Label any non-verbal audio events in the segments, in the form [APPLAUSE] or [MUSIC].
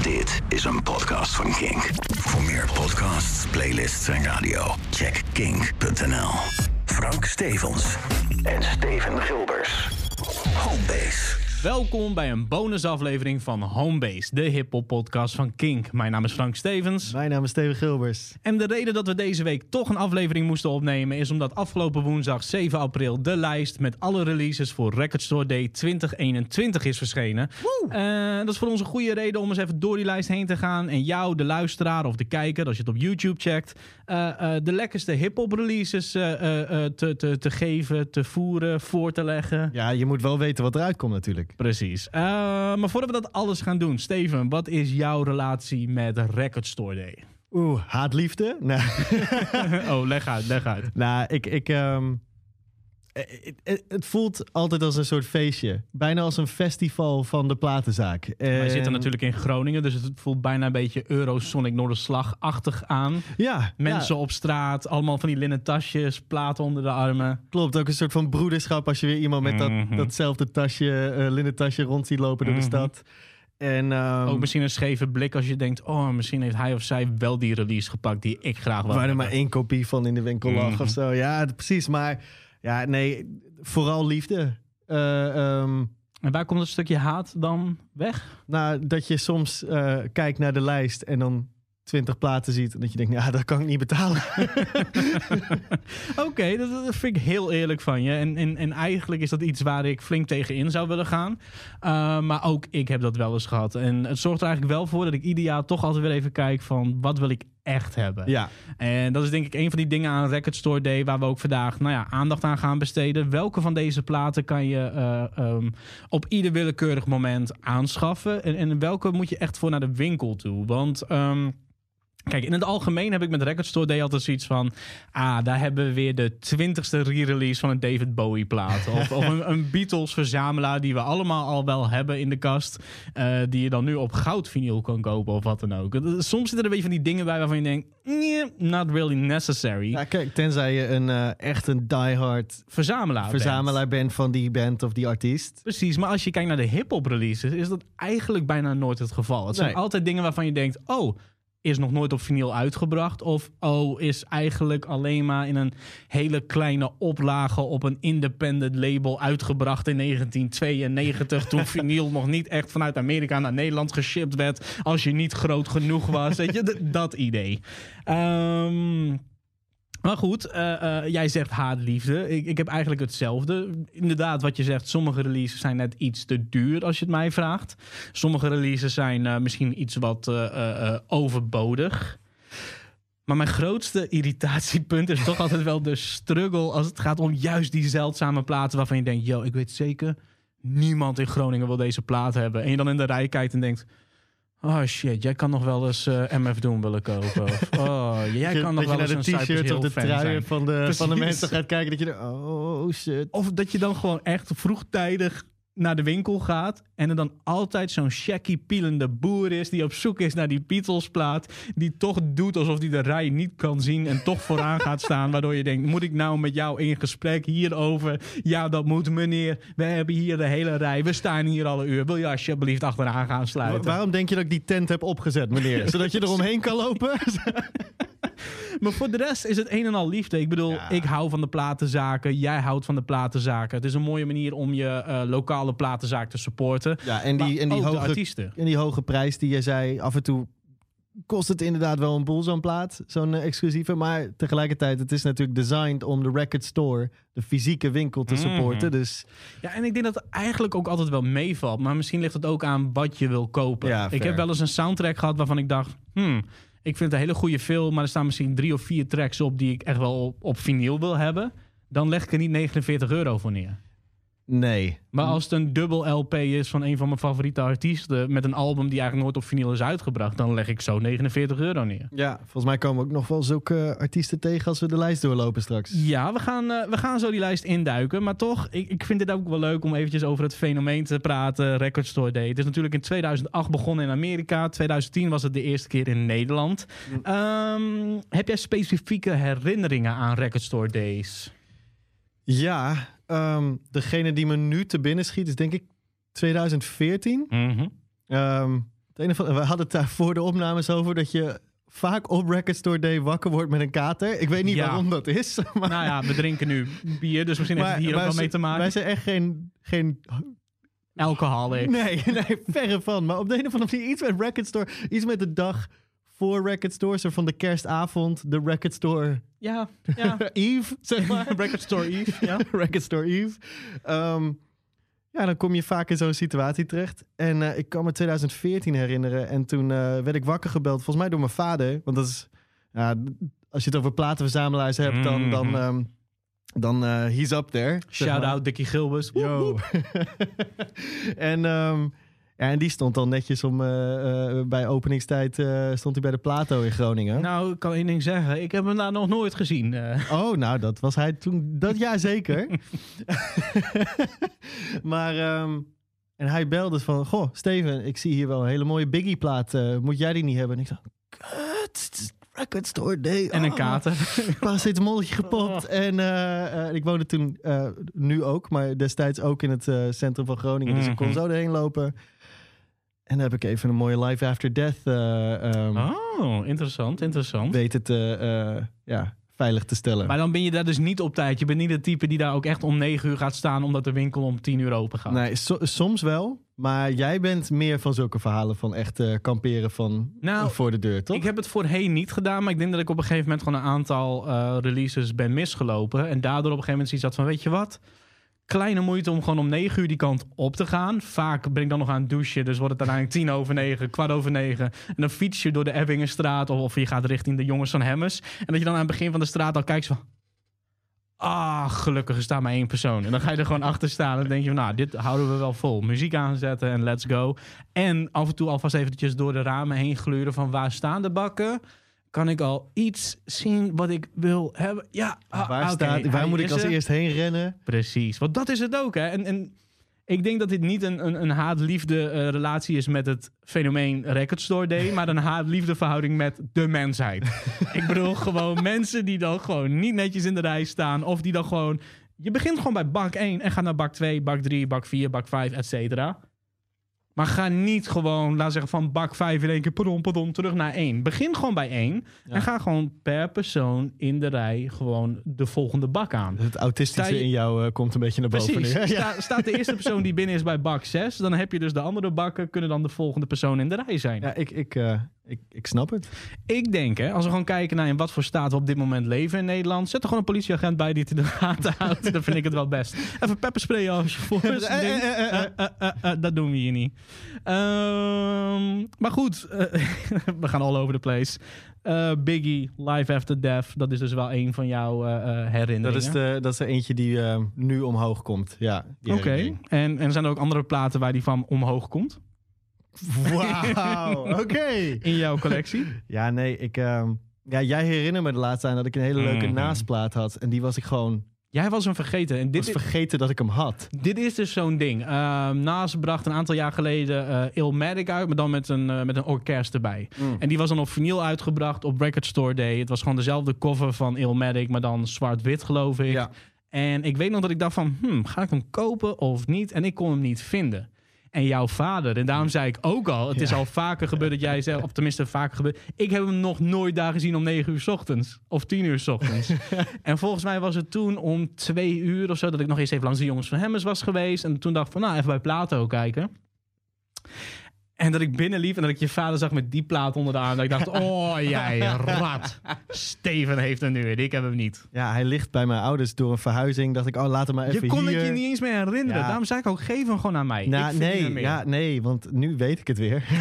Dit is een podcast van Kink. Voor meer podcasts, playlists en radio, check kink.nl. Frank Stevens en Steven Gilbers. Homebase. Welkom bij een bonusaflevering van Homebase, de hip-hop podcast van Kink. Mijn naam is Frank Stevens. Mijn naam is Steven Gilbers. En de reden dat we deze week toch een aflevering moesten opnemen is omdat afgelopen woensdag 7 april de lijst met alle releases voor Record Store Day 2021 is verschenen. Eh, dat is voor ons een goede reden om eens even door die lijst heen te gaan en jou, de luisteraar of de kijker, als je het op YouTube checkt, eh, eh, de lekkerste hip-hop releases te, te, te geven, te voeren, voor te leggen. Ja, je moet wel weten wat eruit komt natuurlijk. Precies. Eh, maar voordat we dat alles gaan doen, Steven, wat is jouw relatie met Record Store Day? Oeh, haatliefde? Nou, [LAUGHS] oh, leg uit, leg uit. nou ik... ik ehm, eh, het, het- het voelt altijd als een soort feestje. Bijna als een festival van de platenzaak. Wij En- zitten natuurlijk in Groningen, dus het voelt bijna een beetje Eurosonic Noorderslag-achtig aan. Ja, Mensen ja, op straat, allemaal van die linnen tasjes, platen onder de armen. klopt. Ook een soort van broederschap als je weer iemand met dat, Mhm. datzelfde tasje, eh linnen tasje rond ziet lopen door de Mhm. stad. En, ehm, Ook misschien een scheve blik als je denkt, oh, misschien heeft hij of zij wel die release gepakt die ik graag wil waar er maar één kopie van in de winkel lag Mhm. of zo. Ja, precies. Maar ja, nee, vooral liefde. Eh, ehm, En waar komt dat stukje haat dan weg? Nou, dat je soms eh, kijkt naar de lijst en dan 20 platen ziet. En dat je denkt, ja, dat kan ik niet betalen. [LAUGHS] Oké, dat, dat vind ik heel eerlijk van je. En, en, en eigenlijk is dat iets waar ik flink tegen in zou willen gaan. Uh, maar ook ik heb dat wel eens gehad. En het zorgt er eigenlijk wel voor dat ik ieder jaar toch altijd weer even kijk van wat wil ik echt hebben. ja, En dat is denk ik een van die dingen aan Record Store Day waar we ook vandaag nou ja, aandacht aan gaan besteden. Welke van deze platen kan je eh, ehm, op ieder willekeurig moment aanschaffen? En, en welke moet je echt voor naar de winkel toe? Want ehm, Kijk, in het algemeen heb ik met Record Store Day altijd zoiets van... Ah, daar hebben we weer de twintigste re-release van een David Bowie plaat. Of, of een, een Beatles verzamelaar die we allemaal al wel hebben in de kast. eh, die je dan nu op goudvinyl kan kopen of wat dan ook. Soms zitten er een beetje van die dingen bij waarvan je denkt... Nee, not really necessary. ja, kijk, tenzij je een, eh, echt een diehard Verzamelaar bent. verzamelaar bent van die band of die artiest. Precies, maar als je kijkt naar de hip-hop releases, is dat eigenlijk bijna nooit het geval. Het zijn altijd dingen waarvan je denkt: oh, is nog nooit op vinyl uitgebracht. Of oh, is eigenlijk alleen maar in een hele kleine oplage op een independent label uitgebracht in 1992. toen [LAUGHS] vinyl nog niet echt vanuit Amerika naar Nederland geshipped werd. Als je niet groot genoeg was. Weet je, dat idee. Ehm. Maar goed, eh, eh, jij zegt haatliefde. Ik, ik heb eigenlijk hetzelfde. Inderdaad, wat je zegt, sommige releases zijn net iets te duur als je het mij vraagt. Sommige releases zijn eh, misschien iets wat overbodig. Maar mijn grootste irritatiepunt is toch altijd wel de struggle als het gaat om juist die zeldzame platen waarvan je denkt, yo, ik weet zeker, niemand in Groningen wil deze plaat hebben. En je dan in de rij kijkt en denkt, oh shit, jij kan nog wel eens eh, MF Doom willen kopen. Of, [LAUGHS] oh, jij kan nog wel eens een t-shirt of de truien van de, van de mensen gaat kijken. Dat je er, oh shit. Of dat je dan gewoon echt vroegtijdig naar de winkel gaat en er dan altijd zo'n shaky pielende boer is die op zoek is naar die Beatles plaat, die toch doet alsof hij de rij niet kan zien en toch vooraan gaat [LAUGHS] staan, waardoor je denkt, moet ik nou met jou in gesprek hierover? Ja, dat moet meneer. We hebben hier de hele rij. We staan hier alle uur. Wil je alsjeblieft achteraan gaan sluiten? Waarom denk je dat ik die tent heb opgezet, meneer? [LAUGHS] Zodat je er omheen kan lopen? [LAUGHS] Maar voor de rest is het een en al liefde. Ik bedoel, Ja. ik hou van de platenzaken. Jij houdt van de platenzaken. Het is een mooie manier om je eh, lokale platenzaak te supporten. Ja, en die, en die hoge artiesten. En die hoge prijs die je zei, af en toe kost het inderdaad wel een boel zo'n plaat, zo'n eh, exclusieve. Maar tegelijkertijd, het is natuurlijk designed om de record store, de fysieke winkel te supporten. Mhm. Dus Ja, en ik denk dat het eigenlijk ook altijd wel meevalt. Maar misschien ligt het ook aan wat je wil kopen. Ja, ik heb wel eens een soundtrack gehad waarvan ik dacht... Hmm, ik vind het een hele goede film, maar er staan misschien drie of vier tracks op... die ik echt wel op, op vinyl wil hebben. Dan leg ik er niet 49 euro voor neer. Nee. Maar als het een dubbel LP is van een van mijn favoriete artiesten... met een album die eigenlijk nooit op vinyl is uitgebracht... dan leg ik zo 49 euro neer. Ja, volgens mij komen we ook nog wel zulke artiesten tegen als we de lijst doorlopen straks. Ja, we gaan, eh, we gaan zo die lijst induiken. Maar toch, ik, ik vind dit ook wel leuk om eventjes over het fenomeen te praten. Record Store Day. Het is natuurlijk in 2008 begonnen in Amerika. 2010 was het de eerste keer in Nederland. Ehm, heb jij specifieke herinneringen aan Record Store Days? Ja, ehm, degene die me nu te binnen schiet is denk ik 2014. Mhm. Ehm, het ene van, we hadden het daar voor de opnames over dat je vaak op Record Store Day wakker wordt met een kater. Ik weet niet Ja. waarom dat is. [LAUGHS] Maar, Nou ja, we drinken nu bier, dus misschien heeft het hier ook wel mee te maken. Wij zijn echt geen, geen Alcoholic. Nee, [LAUGHS] nee, verre van. Maar op de een of andere manier iets met Record Store. Iets met de dag voor Record Store. Zo van de kerstavond. De Record Store Ja, ja. [LAUGHS] Eve, zeg maar. [LAUGHS] Record Store Eve, ja. [LAUGHS] Record Store Eve. Ehm, ja, dan kom je vaak in zo'n situatie terecht. En eh, ik kan me 2014 herinneren. En toen eh, werd ik wakker gebeld. Volgens mij door mijn vader. Want dat is... Ja, als je het over platenverzamelaars hebt, dan... dan Mhm. ehm, dan eh he's up there. Shout-out Dickie Gilbus. Yo. en, ehm, ja, en die stond al netjes om eh, eh, bij openingstijd eh, stond hij bij de Plato in Groningen. Nou, ik kan één ding zeggen. Ik heb hem daar nog nooit gezien. Oh, nou, dat was hij toen. Dat jaar zeker. [LAUGHS] maar, ehm, en hij belde van: Goh, Steven, ik zie hier wel een hele mooie Biggie-plaat. moet jij die niet hebben? En ik dacht: Kut, Record Store Day. en een Ah. kater. Paracetamolletje gepopt. [LAUGHS] En eh, eh, ik woonde toen, nu ook, maar destijds ook in het centrum van Groningen. Dus ik kon Mhm. zo erheen lopen. En dan heb ik even een mooie Live After Death eh, ehm, Oh, interessant, interessant. weten te, eh, ja, veilig te stellen. Maar dan ben je daar dus niet op tijd. Je bent niet het type die daar ook echt om 9 uur gaat staan... omdat de winkel om 10 uur open gaat. Nee, so- soms wel. Maar jij bent meer van zulke verhalen van echt eh, kamperen van Nou, voor de deur, toch? Ik heb het voorheen niet gedaan, maar ik denk dat ik op een gegeven moment gewoon een aantal eh, releases ben misgelopen. En daardoor op een gegeven moment zoiets had van, weet je wat? Kleine moeite om gewoon om 9 uur die kant op te gaan. Vaak ben ik dan nog aan het douchen, dus wordt het uiteindelijk tien over negen, kwart over negen. En dan fiets je door de Ebbingenstraat of, of je gaat richting de jongens van Hemmers. En dat je dan aan het begin van de straat al kijkt van... Ah, gelukkig is maar één persoon. En dan ga je er gewoon achter staan en dan denk je van, nou, dit houden we wel vol. Muziek aanzetten en let's go. En af en toe alvast eventjes door de ramen heen gluren van waar staan de bakken? Kan ik al iets zien wat ik wil hebben? Ja, ah, waar, staat, waar moet ik als er. eerst heen rennen? Precies, want dat is het ook. Hè? En, en ik denk dat dit niet een, een, een haat-liefde eh, relatie is met het fenomeen Record Store Day, maar een haat-liefde verhouding met de mensheid. [LAUGHS] ik bedoel gewoon mensen die dan gewoon niet netjes in de rij staan of die dan gewoon... Je begint gewoon bij bak 1 en gaat naar bak 2, bak 3, bak 4, bak 5, et cetera. Maar ga niet gewoon, laat zeggen, van bak 5 in één keer pardon, pardon, terug naar 1. Begin gewoon bij 1 Ja. en ga gewoon per persoon in de rij gewoon de volgende bak aan. Het autistische je- in jou eh, komt een beetje naar boven Precies. nu. Sta- staat de eerste persoon die binnen is bij bak 6, dan heb je dus de andere bakken, kunnen dan de volgende persoon in de rij zijn. Ja, ik, ik, eh, ik, ik snap het. Ik denk, hè, als we gewoon kijken naar in wat voor staat we op dit moment leven in Nederland, zet er gewoon een politieagent bij die het in de gaten houdt. dan vind ik het wel best. Even peppersprayen als je voor is. dat doen we hier niet. Ehm, maar goed, eh, [LAUGHS] we gaan all over the place. Eh, Biggie, Live After Death, dat is dus wel een van jouw eh, herinneringen. Dat is, de, dat is er eentje die nu omhoog komt. Ja, Oké, en, en zijn er ook andere platen waar die van omhoog komt Wauw, [LAUGHS] oké. in jouw collectie? Ja, nee, ik... ehm, ja, jij herinnert me de laatste tijd dat ik een hele leuke Mhm. naastplaat had. En die was ik gewoon... Jij was hem vergeten. En dit, was is, vergeten dat ik hem had. dit is dus zo'n ding. Ehm Nas bracht een aantal jaar geleden eh Illmatic uit, maar dan met een, eh, met een orkest erbij. En die was dan op vinyl uitgebracht op Record Store Day. Het was gewoon dezelfde cover van Illmatic, maar dan zwart-wit geloof ik. Ja. En ik weet nog dat ik dacht van, hmm, ga ik hem kopen of niet? En ik kon hem niet vinden. En jouw vader, en daarom zei ik ook al, het is al vaker gebeurd dat jij zegt, of tenminste vaker gebeurd. Ik heb hem nog nooit daar gezien om 9 uur 's ochtends of 10 uur 's ochtends. [LAUGHS] en volgens mij was het toen om 2 uur of zo dat ik nog eens even langs de jongens van Hemmers was geweest. En toen dacht ik van, nou even bij Plato kijken. En dat ik binnenliep en dat ik je vader zag met die plaat onder de arm. Dat ik dacht, oh jij rat. Steven heeft hem nu en ik heb hem niet. Ja, hij ligt bij mijn ouders door een verhuizing. Dacht ik, oh, laat hem maar even Je kon hier. het je niet eens meer herinneren. Ja. Daarom zei ik ook, geef hem gewoon aan mij. Nou, ik nee, ja, nee, want nu weet ik het weer. [LAUGHS]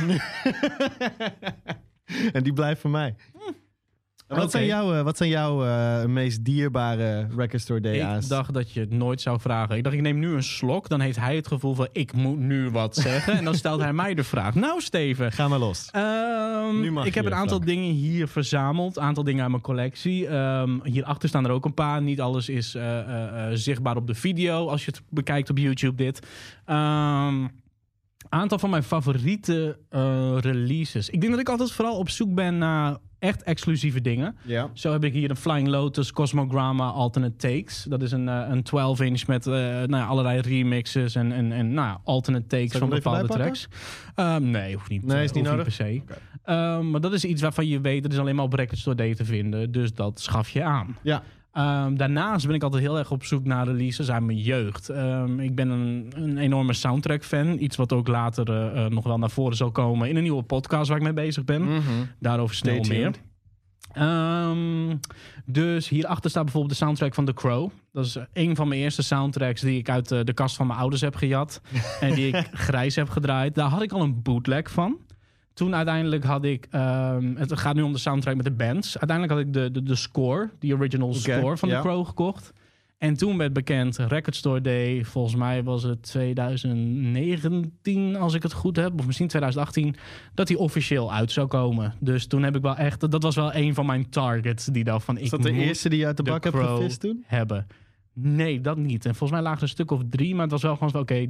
en die blijft voor mij. En Wat, Oké. zijn jouw, eh, wat zijn jouw eh, meest dierbare Record Store Day Ik dacht dat je het nooit zou vragen. Ik dacht, ik neem nu een slok. Dan heeft hij het gevoel van, ik moet nu wat zeggen. en dan stelt hij mij de vraag. Nou, Steven. Ga maar los. ehm, Nu mag ik heb een aantal dingen hier verzameld. Een aantal dingen uit mijn collectie. Ehm, hierachter staan er ook een paar. Niet alles is eh, eh, eh, zichtbaar op de video. Als je het bekijkt op YouTube, dit. Ehm aantal van mijn favoriete eh, releases. Ik denk dat ik altijd vooral op zoek ben naar echt exclusieve dingen. Ja. Zo heb ik hier een Flying Lotus Cosmogramma Alternate Takes. Dat is een, eh, een 12-inch met eh, nou ja, allerlei remixes en, en, en nou, ja, alternate takes van bepaalde tracks. Ehm, nee, hoeft niet. Nee, eh, is niet hoeft nodig? per se. Oké. Ehm, maar dat is iets waarvan je weet, dat is alleen maar op Record Store Day te vinden. Dus dat schaf je aan. Ja. Ehm, daarnaast ben ik altijd heel erg op zoek naar releases uit mijn jeugd. Ehm, ik ben een, een enorme soundtrack-fan. Iets wat ook later eh, eh, nog wel naar voren zal komen in een nieuwe podcast waar ik mee bezig ben. Mhm. Daarover snel Stay meer. Ehm, dus hierachter staat bijvoorbeeld de soundtrack van The Crow. Dat is een van mijn eerste soundtracks die ik uit eh, de kast van mijn ouders heb gejat. [LAUGHS] en die ik grijs heb gedraaid. Daar had ik al een bootleg van. Toen uiteindelijk had ik... ehm, het gaat nu om de soundtrack met de bands. Uiteindelijk had ik de, de, de score, die original score van. The Crow gekocht. En toen werd bekend, Record Store Day, volgens mij was het 2019 als ik het goed heb, of misschien 2018, dat die officieel uit zou komen. Dus toen heb ik wel echt, dat was wel een van mijn targets die daarvan ik Is dat de eerste die je uit de The bak hebt gevist toen? hebben. Nee, dat niet. En volgens mij lagen er een stuk of drie, maar het was wel gewoon zo, oké,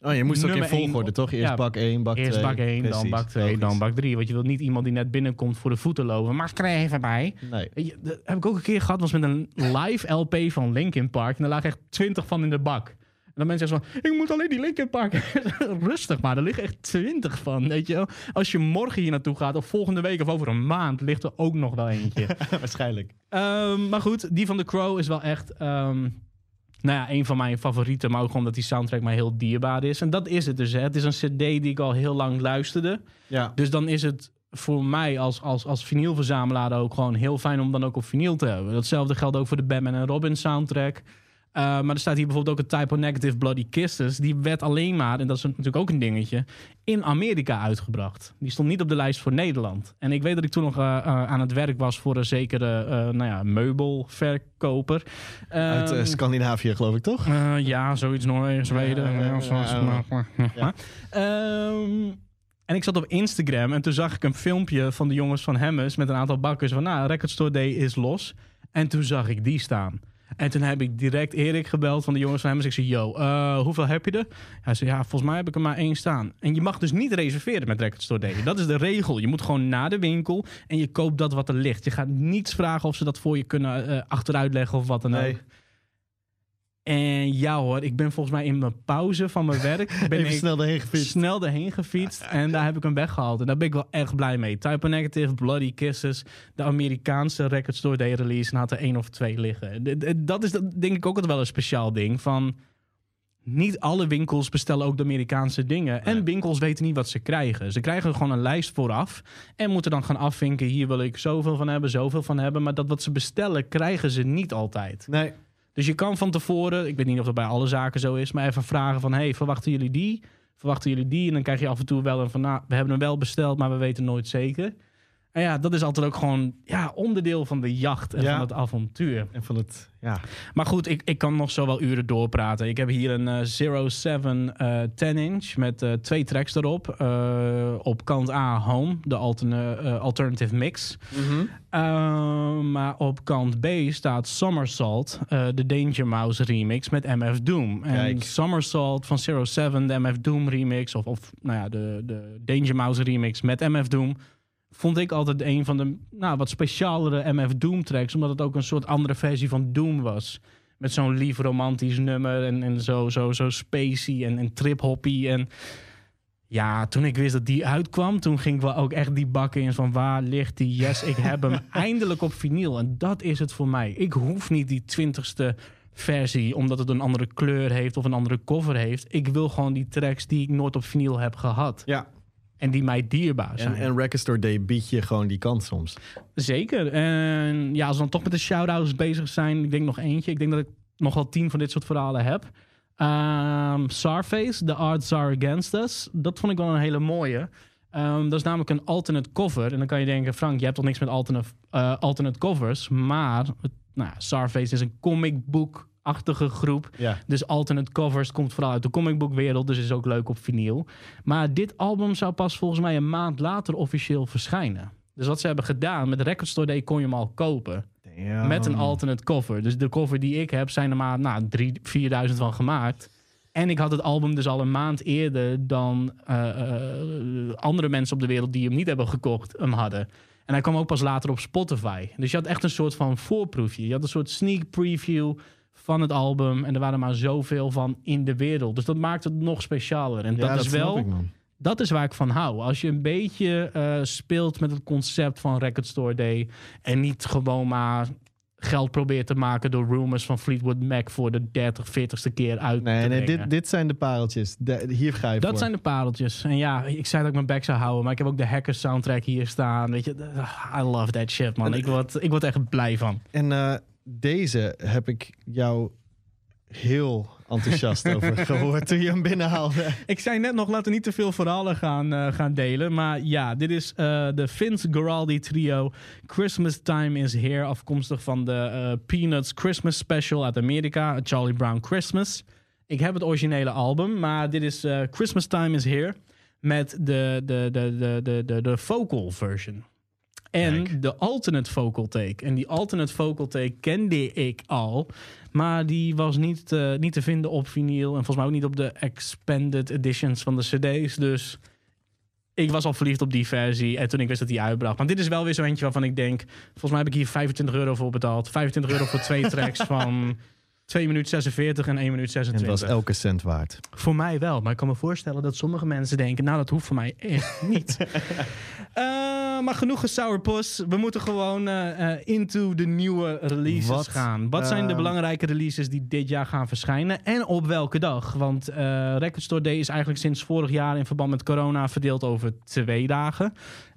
Oh, je moest ook in volgorde, toch? Eerst ja, bak 1, bak 2. eerst bak 1, dan bak 2, logisch. dan bak 3. Want je wilt niet iemand die net binnenkomt voor de voeten lopen. Maar er even bij. Nee. Dat heb ik ook een keer gehad, was met een live LP van Linkin Park. En daar lagen echt 20 van in de bak. En dan mensen zeggen van, ik moet alleen die Linkin Park. [LAUGHS] Rustig maar, er liggen echt 20 van, weet je wel. Als je morgen hier naartoe gaat, of volgende week of over een maand, ligt er ook nog wel eentje. [LAUGHS] Waarschijnlijk. Ehm, maar goed, die van The Crow is wel echt... ehm, nou ja, een van mijn favorieten, maar ook gewoon dat die soundtrack mij heel dierbaar is. En dat is het dus. Hè. Het is een cd die ik al heel lang luisterde. Ja. Dus dan is het voor mij als, als, als vinylverzamelaar ook gewoon heel fijn om dan ook op vinyl te hebben. Datzelfde geldt ook voor de Batman en Robin soundtrack. Uh, maar er staat hier bijvoorbeeld ook een Typo Negative Bloody Kisses. Die werd alleen maar, en dat is natuurlijk ook een dingetje, in Amerika uitgebracht. Die stond niet op de lijst voor Nederland. En ik weet dat ik toen nog uh, uh, aan het werk was voor een zekere nou ja, meubelverkoper. Uit Ehm, Scandinavië, geloof ik, toch? ja, zoiets Noorwegen, Zweden. Ja, en ik zat op Instagram en toen zag ik een filmpje van de jongens van Hemmers met een aantal bakkers van, nou, Record Store Day is los. En toen zag ik die staan. En toen heb ik direct Erik gebeld van de jongens van Hemmers. Ik zei, yo, uh, hoeveel heb je er? Hij zei, ja, volgens mij heb ik er maar één staan. En je mag dus niet reserveren met Record Store Day. Dat is de regel. Je moet gewoon naar de winkel en je koopt dat wat er ligt. Je gaat niets vragen of ze dat voor je kunnen uh, achteruit leggen of wat dan Nee. ook. En ja hoor, ik ben volgens mij in mijn pauze van mijn werk... [LAUGHS] Ben Even ik snel erheen gefietst. snel erheen gefietst. En daar heb ik hem weggehaald. En daar ben ik wel echt blij mee. Type Negative, Bloody Kisses. De Amerikaanse Record Store Day release. En had er één of twee liggen. Dat is denk ik ook wel een speciaal ding. Van niet alle winkels bestellen ook de Amerikaanse dingen. En winkels weten niet wat ze krijgen. Ze krijgen gewoon een lijst vooraf. En moeten dan gaan afvinken. Hier wil ik zoveel van hebben, zoveel van hebben. Maar dat wat ze bestellen, krijgen ze niet altijd. Nee. Dus je kan van tevoren, ik weet niet of dat bij alle zaken zo is, maar even vragen van, hey, verwachten jullie die? Verwachten jullie die? En dan krijg je af en toe wel een van, nou, we hebben hem wel besteld, maar we weten nooit zeker. Ja, dat is altijd ook gewoon ja, onderdeel van de jacht en Ja. van het avontuur. En van het, ja. Maar goed, ik, ik kan nog zo wel uren doorpraten. Ik heb hier een eh 07 eh 10 inch met eh, twee tracks erop. Eh, op kant A Home, de alterne- eh, alternative mix. Uh, maar op kant B staat Somersault, uh, de Danger Mouse remix met MF Doom. En. Somersault van 07, de MF Doom remix, of, of nou ja, de, de Danger Mouse remix met MF Doom, vond ik altijd een van de nou, wat specialere MF Doom tracks, omdat het ook een soort andere versie van Doom was. Met zo'n lief romantisch nummer en, en zo, zo, zo spacey en, en trip-hoppy. En ja, toen ik wist dat die uitkwam, toen ging ik wel ook echt die bakken in van waar ligt die? Yes, ik heb hem [LAUGHS] eindelijk op vinyl. En dat is het voor mij. Ik hoef niet die twintigste versie, omdat het een andere kleur heeft of een andere cover heeft. Ik wil gewoon die tracks die ik nooit op vinyl heb gehad. Ja. En die mij dierbaar zijn. En, en Record Store Day biedt je gewoon die kans soms. Zeker. En ja, als we dan toch met de shout-outs bezig zijn, ik denk nog eentje. Ik denk dat ik nog wel tien van dit soort verhalen heb. Ehm Sarface, The Arts Are Against Us. Dat vond ik wel een hele mooie. Ehm, dat is namelijk een alternate cover. En dan kan je denken, Frank, je hebt toch niks met alternate, eh, alternate covers. Maar nou, Sarface is een comic book achtige groep. Ja. Dus alternate covers komt vooral uit de comicbookwereld, dus is ook leuk op vinyl. Maar dit album zou pas volgens mij een maand later officieel verschijnen. Dus wat ze hebben gedaan, met Record Store Day kon je hem al kopen. Met een alternate cover. Dus de cover die ik heb, zijn er maar nou, 3.000, 4.000 van gemaakt. En ik had het album dus al een maand eerder dan eh, eh, andere mensen op de wereld die hem niet hebben gekocht, hem hadden. En hij kwam ook pas later op Spotify. Dus je had echt een soort van voorproefje. Je had een soort sneak preview van het album. En er waren maar zoveel van in de wereld. Dus dat maakt het nog specialer. En Ja, dat, is wel ik, dat is waar ik van hou. Als je een beetje eh, speelt met het concept van Record Store Day. En niet gewoon maar geld probeert te maken door rumors van Fleetwood Mac voor de 30, 40ste keer uit Nee, te nee brengen. dit, dit zijn de pareltjes. De- hier ga je dat voor. zijn de pareltjes. En ja, ik zei dat ik mijn back zou houden, maar ik heb ook de Hackers soundtrack hier staan. Weet je, I love that shit, man. Ik word, ik word echt blij van. En eh, deze heb ik jou heel enthousiast [LAUGHS] over gehoord toen je hem binnenhaalde. Ik zei net nog, laten we niet te veel verhalen gaan, eh, gaan delen. Maar ja, dit is eh, de Vince Guaraldi trio. Christmas Time is Here. Afkomstig van de eh, Peanuts Christmas Special uit Amerika. Charlie Brown Christmas. Ik heb het originele album, maar dit is Christmas Time is Here. Met de, de, de, de, de, de, de vocal version. En Kijk. de alternate vocal take. En die alternate vocal take kende ik al. Maar die was niet, eh, niet te vinden op vinyl. En volgens mij ook niet op de expanded editions van de CD's. Dus ik was al verliefd op die versie. En toen ik wist dat die uitbracht. Maar dit is wel weer zo eentje waarvan ik denk. Volgens mij heb ik hier 25 euro voor betaald. 25 euro voor twee [LAUGHS] tracks van 2 minuten 46 en 1 minuut En het 26. was elke cent waard. Voor mij wel, maar ik kan me voorstellen dat sommige mensen denken: Nou, dat hoeft voor mij echt [LAUGHS] niet. Eh, maar genoeg gesourpuss. We moeten gewoon eh, eh, into de nieuwe releases Wat, gaan. Wat zijn de belangrijke releases die dit jaar gaan verschijnen? En op welke dag? Want Record Store Day is eigenlijk sinds vorig jaar in verband met corona verdeeld over twee dagen.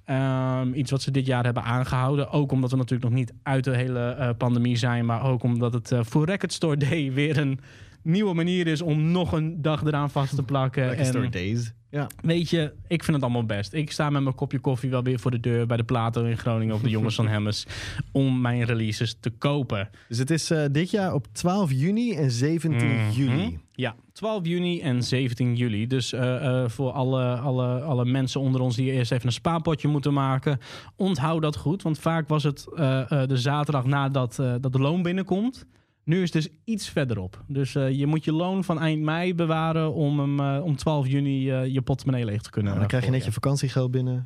Ehm, iets wat ze dit jaar hebben aangehouden. Ook omdat we natuurlijk nog niet uit de hele eh, pandemie zijn. Maar ook omdat het eh, voor Record Store Day [LAUGHS] weer een nieuwe manier is om nog een dag eraan vast te plakken. En- Store Days. Ja. Weet je, ik vind het allemaal best. Ik sta met mijn kopje koffie wel weer voor de deur bij de Plato in Groningen of de jongens van [LAUGHS] Hemmers om mijn releases te kopen. Dus het is eh, dit jaar op 12 juni en 17 Mhm. juli. Ja, 12 juni en 17 juli. Dus eh, eh, voor alle, alle, alle mensen onder ons die eerst even een spaarpotje moeten maken, onthoud dat goed. Want vaak was het eh, de zaterdag nadat dat de loon binnenkomt. Nu is het dus iets verderop. Dus je moet je loon van eind mei bewaren om, hem, om 12 juni je portemonnee leeg te kunnen. Nou, dan krijg je net je vakantiegeld binnen.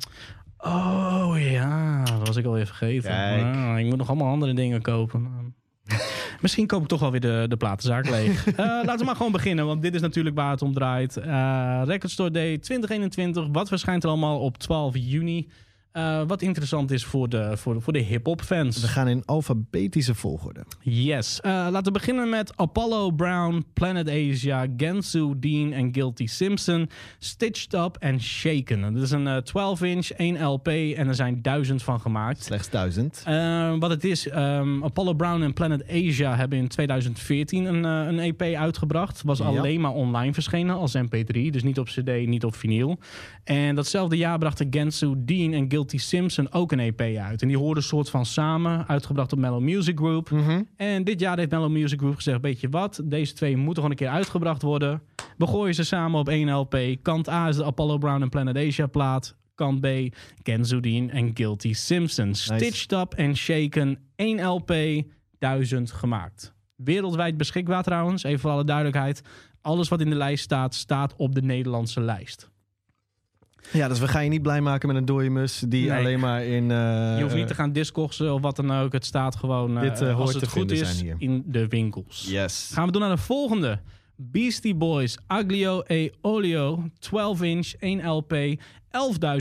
Oh ja, dat was ik alweer vergeten. Kijk. Ah, ik moet nog allemaal andere dingen kopen. [LAUGHS] Misschien koop ik toch wel weer de, de platenzaak leeg. [LAUGHS] Eh, laten we maar gewoon beginnen, want dit is natuurlijk waar het om draait. Eh Record Store Day 2021. Wat verschijnt er allemaal op 12 juni? Eh, wat interessant is voor de, voor de, voor de hip-hop fans. We gaan in alfabetische volgorde. Yes. Eh, laten we beginnen met Apollo Brown, Planet Asia, Gensu Dean en Guilty Simpson. Stitched Up en Shaken. Dat is een 12-inch, 1 LP en er zijn duizend van gemaakt. Slechts 1000. Eh, wat het is, ehm, Apollo Brown en Planet Asia hebben in 2014 een, een EP uitgebracht. Was Ja. alleen maar online verschenen als MP3, dus niet op CD, niet op vinyl. En datzelfde jaar brachten Gensu Dean en Guilty Simpson ook een EP uit. En die hoorden soort van samen, uitgebracht op Mellow Music Group. Mhm. En dit jaar heeft Mellow Music Group gezegd: Weet je wat, deze twee moeten gewoon een keer uitgebracht worden. We gooien ze samen op één LP. Kant A is de Apollo Brown en Planet Asia plaat. Kant B, Kenzo Dean en Guilty Simpson. Stitched Up en Shaken, 1 LP, 1000 gemaakt. Wereldwijd beschikbaar trouwens, even voor alle duidelijkheid. Alles wat in de lijst staat, staat op de Nederlandse lijst. Ja, dus we gaan je niet blij maken met een dode mus die Nee. alleen maar in... eh, Je hoeft niet te gaan discogsen of wat dan ook. Het staat gewoon, eh, Dit, eh, hoort als het te goed is, in de winkels. Yes. Gaan we door naar de volgende. Beastie Boys, Aglio e Olio, 12 inch, 1 LP,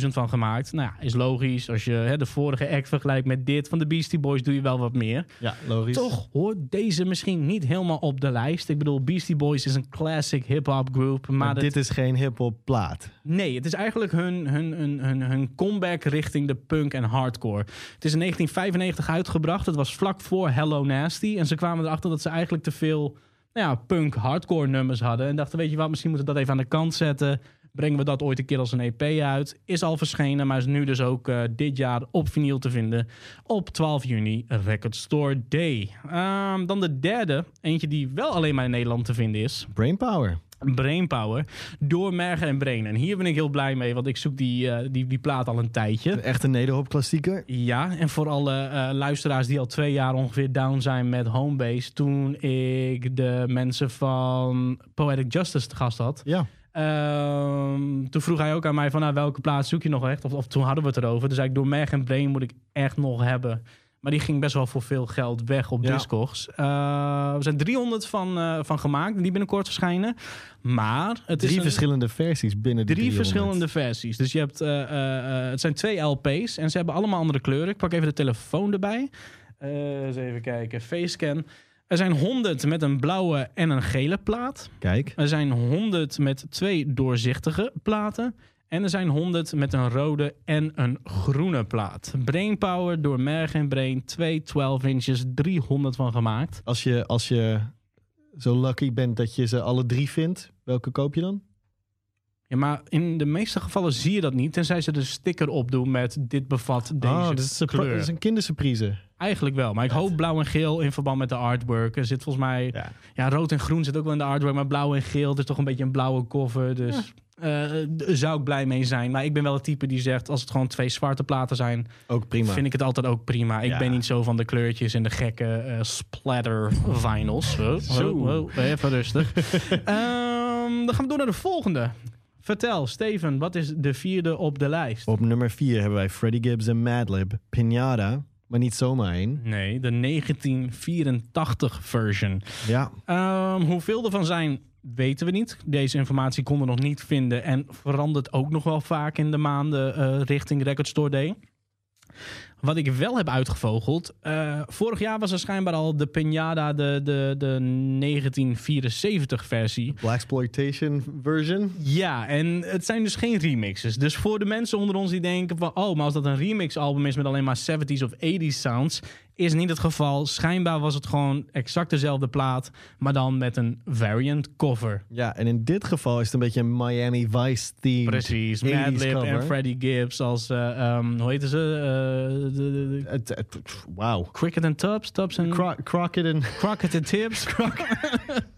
11.000 van gemaakt. Nou ja, is logisch. Als je hè, de vorige act vergelijkt met dit van de Beastie Boys, doe je wel wat meer. Ja, logisch. Toch hoort deze misschien niet helemaal op de lijst. Ik bedoel, Beastie Boys is een classic hip-hop group. Maar, Maar dat- dit is geen hip-hop plaat. Nee, het is eigenlijk hun, hun, hun, hun, hun comeback richting de punk en hardcore. Het is in 1995 uitgebracht. Het was vlak voor Hello Nasty. En ze kwamen erachter dat ze eigenlijk te veel nou ja, punk hardcore nummers hadden. En dachten, weet je wat, misschien moeten we dat even aan de kant zetten. Brengen we dat ooit een keer als een EP uit. Is al verschenen, maar is nu dus ook eh, dit jaar op vinyl te vinden. Op 12 juni, Record Store Day. Ehm, dan de derde, eentje die wel alleen maar in Nederland te vinden is. Brainpower. Brainpower door Mergen en Brain. En hier ben ik heel blij mee, want ik zoek die, eh, die, die plaat al een tijdje. Een echte nederhop klassieker. Ja, en voor alle eh, luisteraars die al twee jaar ongeveer down zijn met Homebase. Toen ik de mensen van Poetic Justice te gast had. Ja. Ehm, toen vroeg hij ook aan mij van nou, welke plaats zoek je nog echt? Of, of toen hadden we het erover. Dus ik, door Merg en Brain moet ik echt nog hebben. Maar die ging best wel voor veel geld weg op Ja. Discogs. Uh, er zijn 300 van, eh, van gemaakt die binnenkort verschijnen. Maar het is Drie een- verschillende versies binnen die Drie 300. verschillende versies. Dus je hebt, eh, het zijn twee LP's en ze hebben allemaal andere kleuren. Ik pak even de telefoon erbij. Eens even kijken. Facescan. Er zijn 100 met een blauwe en een gele plaat. Kijk, Er zijn 100 met twee doorzichtige platen. En er zijn 100 met een rode en een groene plaat. Brainpower door Merg en Brain. Twee 12 inches, 300 van gemaakt. als je, als je zo lucky bent dat je ze alle drie vindt, welke koop je dan? Ja, maar in de meeste gevallen zie je dat niet. Tenzij ze de sticker opdoen met dit bevat deze oh, dat is, kleur. dat is een kindersurprise. Eigenlijk wel. Maar ik hoop blauw en geel in verband met de artwork. Er zit volgens mij... Ja. Ja. rood en groen zit ook wel in de artwork. Maar blauw en geel, is toch een beetje een blauwe cover. Dus daar zou ik blij mee zijn. Maar ik ben wel het type die zegt... als het gewoon twee zwarte platen zijn... Ook prima. vind ik het altijd ook prima. Ik Ja. ben niet zo van de kleurtjes en de gekke eh, splatter vinyls. Oh, Zo. oh, even rustig. [LAUGHS] Ehm, dan gaan we door naar de volgende. Vertel, Steven, wat is de vierde op de lijst? Op nummer 4 hebben wij Freddie Gibbs en Madlib. Pinata, maar niet zomaar één. Nee, de 1984 version. Ja, Ehm, hoeveel ervan zijn, weten we niet. Deze informatie konden we nog niet vinden. En verandert ook nog wel vaak in de maanden eh, richting Record Store Day. Wat ik wel heb uitgevogeld. eh, vorig jaar was er schijnbaar al de Pinata, de, de, de 1974 versie. Blaxploitation version. Ja, en het zijn dus geen remixes. Dus voor de mensen onder ons die denken van... oh, maar als dat een remix album is met alleen maar 70s of 80s sounds... is niet het geval. Schijnbaar was het gewoon exact dezelfde plaat... maar dan met een variant cover. Ja, en in dit geval is het een beetje een Miami Vice theme. Precies, 80s Madlib en Freddie Gibbs als... eh, ehm, hoe heten ze? Het, wauw. Cricket and Tubbs? Tubbs en... Cro Crockett en... Crockett and Tips. [LAUGHS]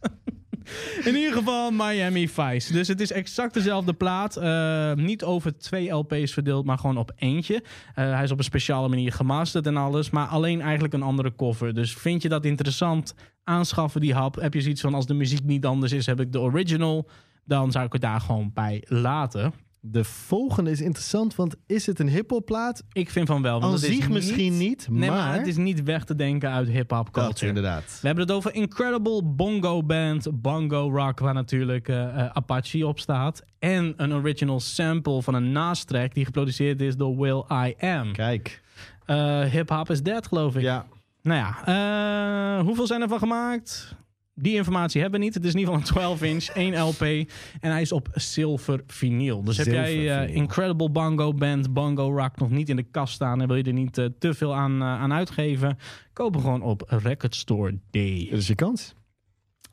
[LAUGHS] In ieder geval Miami Vice. Dus het is exact dezelfde plaat. Eh, niet over twee LP's verdeeld, maar gewoon op eentje. Eh, hij is op een speciale manier gemasterd en alles. Maar alleen eigenlijk een andere cover. Dus vind je dat interessant? Aanschaffen die hap. Heb je zoiets van als de muziek niet anders is, heb ik de original. Dan zou ik het daar gewoon bij laten. De volgende is interessant, want is het een hiphopplaat? Ik vind van wel. Want zich misschien niet, Nee, maar, maar... het is niet weg te denken uit hip-hop culture. inderdaad. We hebben het over Incredible Bongo Band, Bongo Rock, waar natuurlijk eh, eh, Apache op staat. En een original sample van een Nas-track die geproduceerd is door Will I Am. Kijk. Eh Hip Hop is Dead, geloof ik. Ja, Nou ja, hoeveel zijn er van gemaakt? Die informatie hebben we niet. Het is in ieder geval een 12-inch, 1 LP. En hij is op zilver vinyl. Dus heb jij eh. Incredible Bongo Band, Bongo Rock nog niet in de kast staan... en wil je er niet eh, te veel aan, eh, aan uitgeven... koop hem gewoon op Record Store Day. dat is je kans.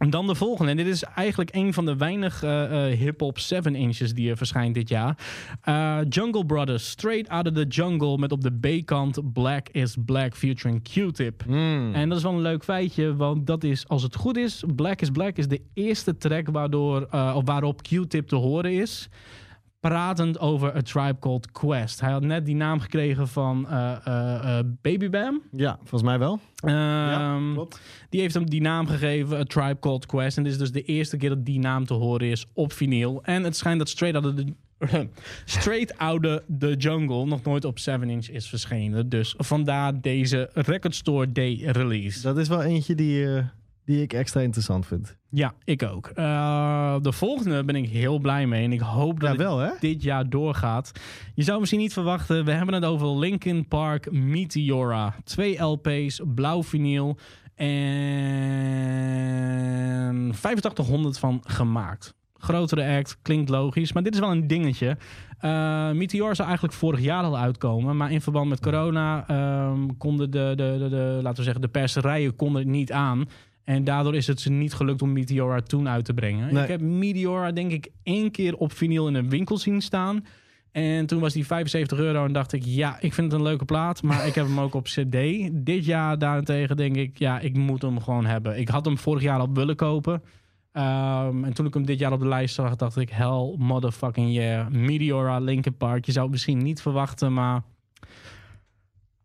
En dan de volgende. En dit is eigenlijk een van de weinig eh, eh, hip-hop 7 inches die er verschijnt dit jaar. Eh, Jungle Brothers, Straight Out of the Jungle. Met op de B-kant Black is Black featuring Q-Tip. Hmm. En dat is wel een leuk feitje, want dat is, als het goed is, Black is Black is de eerste track waardoor, of waarop Q-Tip te horen is. Pratend over A Tribe Called Quest. Hij had net die naam gekregen van eh, eh, eh, Baby Bam. Ja, volgens mij wel. Ehm, klopt. die heeft hem die naam gegeven, A Tribe Called Quest. En dit is dus de eerste keer dat die naam te horen is op vinyl. En het schijnt dat Straight Out of the, Straight Out of the Jungle nog nooit op 7-inch is verschenen. Dus vandaar deze Record Store Day release. Dat is wel eentje die, eh, die ik extra interessant vind. Ja, ik ook. Eh, de volgende ben ik heel blij mee. En ik hoop dat Ja, wel hè? dit jaar doorgaat. Je zou misschien niet verwachten. We hebben het over Linkin Park Meteora. Twee LP's, blauw vinyl. En 8500 van gemaakt. Grotere act, klinkt logisch. Maar dit is wel een dingetje. Eh Meteor zou eigenlijk vorig jaar al uitkomen. Maar in verband met corona ehm, konden de, de, de, de, laten we zeggen, de perserijen konden het niet aan. En daardoor is het ze niet gelukt om Meteora toen uit te brengen. Nee. Ik heb Meteora denk ik één keer op vinyl in een winkel zien staan. En toen was die 75 euro en dacht ik, ja, ik vind het een leuke plaat. Maar [LAUGHS] ik heb hem ook op cd. Dit jaar daarentegen denk ik, ja, ik moet hem gewoon hebben. Ik had hem vorig jaar al willen kopen. Ehm, en toen ik hem dit jaar op de lijst zag, dacht ik, hell motherfucking yeah. Meteora, Linkin Park. Je zou het misschien niet verwachten, maar...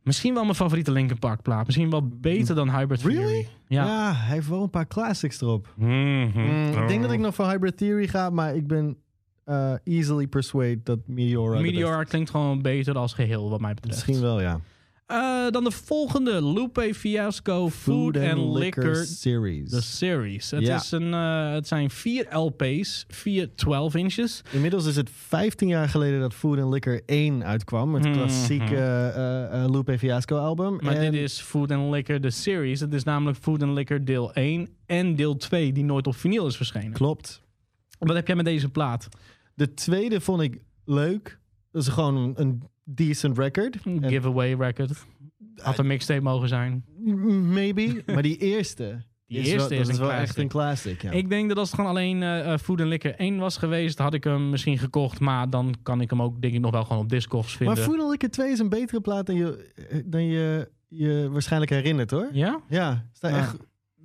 Misschien wel mijn favoriete Linkin Park plaat. Misschien wel beter dan Hybrid Really? Theory. Ja. Ja. hij heeft wel een paar classics erop. Mhm. Mm, ik denk dat ik nog voor Hybrid Theory ga, maar ik ben eh, easily persuade dat Meteora. de Meteor beste klinkt gewoon beter als geheel, wat mij betreft. Misschien wel, ja. Eh, dan de volgende, Lupe Fiasco Food, and Liquor Series. The Series. Het, Ja. is een, eh, het zijn vier LP's, vier 12 inches. Inmiddels is het 15 jaar geleden dat Food and Liquor 1 uitkwam. Het Mhm. klassieke eh, Lupe Fiasco album. Maar En dit is Food and Liquor The Series. Het is namelijk Food and Liquor deel 1 en deel 2, die nooit op vinyl is verschenen. Klopt. Wat heb jij met deze plaat? De tweede vond ik leuk. Dat is gewoon een decent record. En- giveaway record. Had een mixtape mogen zijn. Maybe. maar die eerste. [LAUGHS] Die is eerste wel, is een wel echt een classic. Ja. Ik denk dat als het gewoon alleen eh, eh, Food and Liquor 1 was geweest, had ik hem misschien gekocht. Maar dan kan ik hem ook, denk ik, nog wel gewoon op Discogs vinden. maar Food and Liquor 2 is een betere plaat dan je, eh, dan je je waarschijnlijk herinnert hoor. Ja? Ja, staat Ah. echt.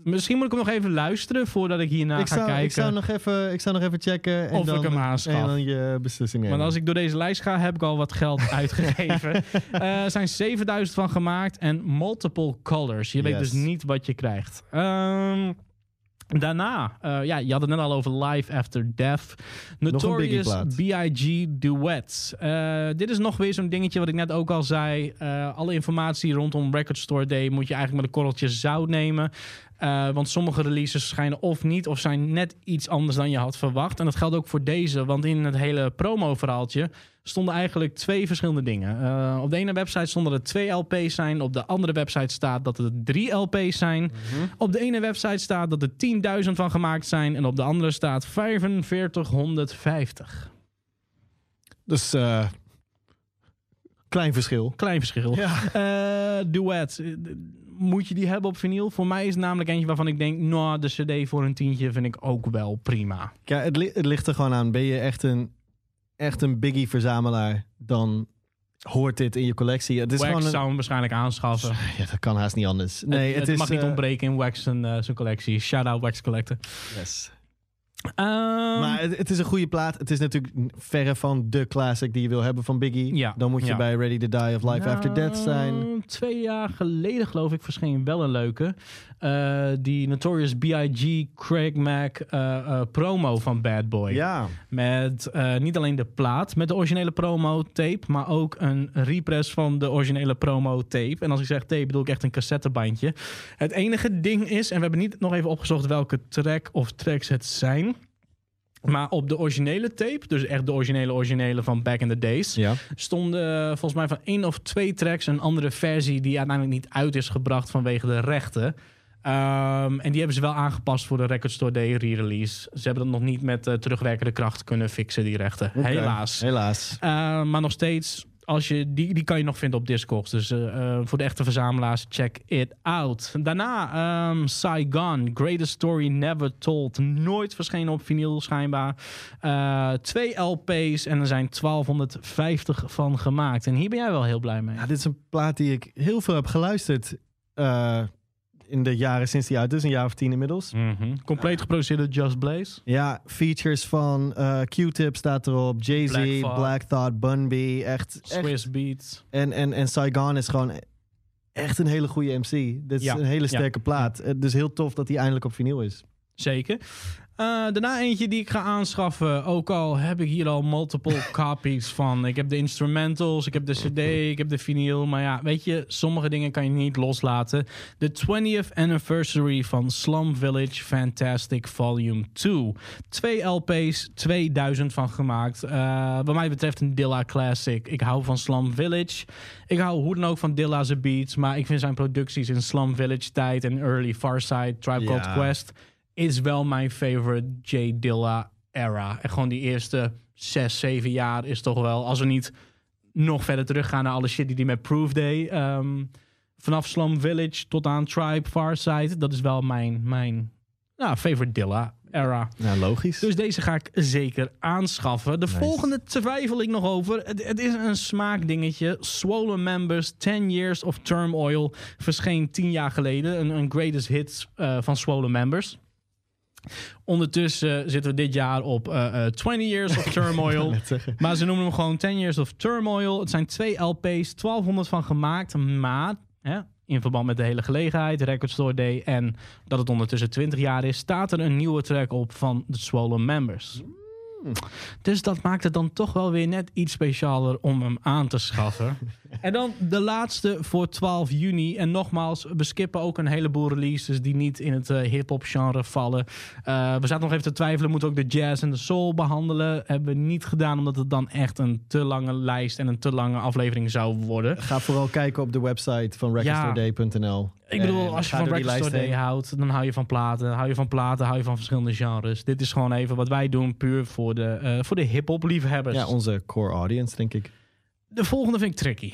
Misschien moet ik hem nog even luisteren voordat ik hierna ik, ga zou, kijken. ik, zou nog even, ik zou nog even checken. En Of ik dan, hem En aanschaf. dan je beslissing nemen. Want als ik door deze lijst ga, heb ik al wat geld [LAUGHS] uitgegeven. Eh, Er zijn 7000 van gemaakt en multiple colors. Je weet Yes. dus niet wat je krijgt. Ehm, daarna, eh, ja, je had het net al over Life After Death. Notorious. B.I.G. Duets. Eh, dit is nog weer zo'n dingetje wat ik net ook al zei. Alle informatie rondom Record Store Day moet je eigenlijk met een korreltje zout nemen. Eh, want sommige releases schijnen of niet of zijn net iets anders dan je had verwacht. En dat geldt ook voor deze, want in het hele promo-verhaaltje stonden eigenlijk twee verschillende dingen. Eh, op de ene website stonden er twee LP's zijn. Op de andere website staat dat er drie LP's zijn. Op de ene website staat dat er 10.000 van gemaakt zijn. En op de andere staat 4550. Dus eh, klein verschil. Klein verschil. Ja. Duet. Moet je die hebben op vinyl? Voor mij is het namelijk eentje waarvan ik denk... nou, de cd voor een tientje vind ik ook wel prima. Ja, het, li- het ligt er gewoon aan. Ben je echt een, echt een Biggie-verzamelaar, dan hoort dit in je collectie. Het is Wax gewoon een, zou hem waarschijnlijk aanschaffen. [LAUGHS] Ja, dat kan haast niet anders. Nee, het, het, het is, mag niet eh, ontbreken in Wax zijn, eh, zijn collectie. Shout-out Wax Collector. yes. Ehm, Maar het, het is een goede plaat. Het is natuurlijk verre van de classic die je wil hebben van Biggie. Ja, Dan moet je ja. bij Ready to Die of Life After Death zijn. Nou, Twee jaar geleden geloof ik verscheen wel een leuke. Eh, die Notorious B.I.G. Craig Mack eh, eh, promo van Bad Boy. Ja, Met niet alleen de plaat met de originele promo tape, maar ook een repress van de originele promo tape. En als ik zeg tape bedoel ik echt een cassettebandje. Het enige ding is, en we hebben niet nog even opgezocht welke track of tracks het zijn. Maar op de originele tape, dus echt de originele originele van Back in the Days, ja. stonden eh, volgens mij van één of twee tracks een andere versie die uiteindelijk niet uit is gebracht vanwege de rechten. Ehm, en die hebben ze wel aangepast voor de Record Store Day re-release. Ze hebben dat nog niet met eh, terugwerkende kracht kunnen fixen, die rechten. Helaas. Helaas. Eh, maar nog steeds, als je, die, die kan je nog vinden op Discogs. Dus eh, eh, voor de echte verzamelaars, check it out. Daarna ehm, Saigon, Greatest Story Never Told. Nooit verschenen op vinyl schijnbaar. Eh, twee LP's en er zijn 1250 van gemaakt. En hier ben jij wel heel blij mee. Ja, dit is een plaat die ik heel veel heb geluisterd eh, in de jaren sinds die uit is. Een jaar of tien inmiddels. Mhm. Compleet geproduceerd door Just Blaze. Ja, features van eh, Q-Tip staat erop. Jay-Z, Black Black, Thought. Thought, Bun B. Echt, echt Swiss Beats. En, en, en Saigon is gewoon echt een hele goede MC. Dit is Ja, een hele ja. sterke plaat. Eh, Dus heel tof dat hij eindelijk op vinyl is. Zeker. Eh, daarna eentje die ik ga aanschaffen. Ook al heb ik hier al multiple [LAUGHS] copies van. Ik heb de instrumentals, ik heb de CD, ik heb de vinyl. Maar ja, weet je, sommige dingen kan je niet loslaten. De 20th anniversary van Slum Village Fantastic Volume 2. Twee LP's, 2000 van gemaakt. Eh, wat mij betreft een Dilla classic. Ik hou van Slum Village. Ik hou hoe dan ook van Dilla's beats. Maar ik vind zijn producties in Slum Village tijd en early Farside, Tribe Called Ja. Quest is wel mijn favorite J Dilla era. En gewoon die eerste zes, zeven jaar is toch wel, als we niet nog verder teruggaan naar alle shit die hij met Proof Day, ehm, vanaf Slum Village tot aan Tribe, Farside, dat is wel mijn, mijn nou, favorite Dilla era. Ja, logisch. Dus deze ga ik zeker aanschaffen. De Nice. volgende twijfel ik nog over. Het, het is een smaakdingetje. Swollen Members, 10 Years of Turmoil. Verscheen 10 jaar geleden. Een, een greatest hits eh, van Swollen Members. Ondertussen zitten we dit jaar op eh, eh, 20 Years of [LAUGHS] Turmoil. Maar ze noemen hem gewoon 10 Years of Turmoil. Het zijn twee LP's, 1200 van gemaakt. Maar hè, in verband met de hele gelegenheid, Record Store Day... en dat het ondertussen 20 jaar is... staat er een nieuwe track op van de Swollen Members. Dus dat maakt het dan toch wel weer net iets specialer om hem aan te schaffen. [LAUGHS] en dan de laatste voor 12 juni. En nogmaals, we skippen ook een heleboel releases die niet in het eh, hip-hop genre vallen. Eh, we zaten nog even te twijfelen, moeten we ook de jazz en de soul behandelen. Hebben we niet gedaan, omdat het dan echt een te lange lijst en een te lange aflevering zou worden. Ga vooral kijken op de website van recordstore.nl. Ik bedoel, En als je van Store Day heen. houdt, dan hou je van platen. Hou je van platen, hou je van verschillende genres. Dit is gewoon even wat wij doen, puur voor de, eh, voor de hip-hop liefhebbers. Ja, onze core audience, denk ik. De volgende vind ik tricky.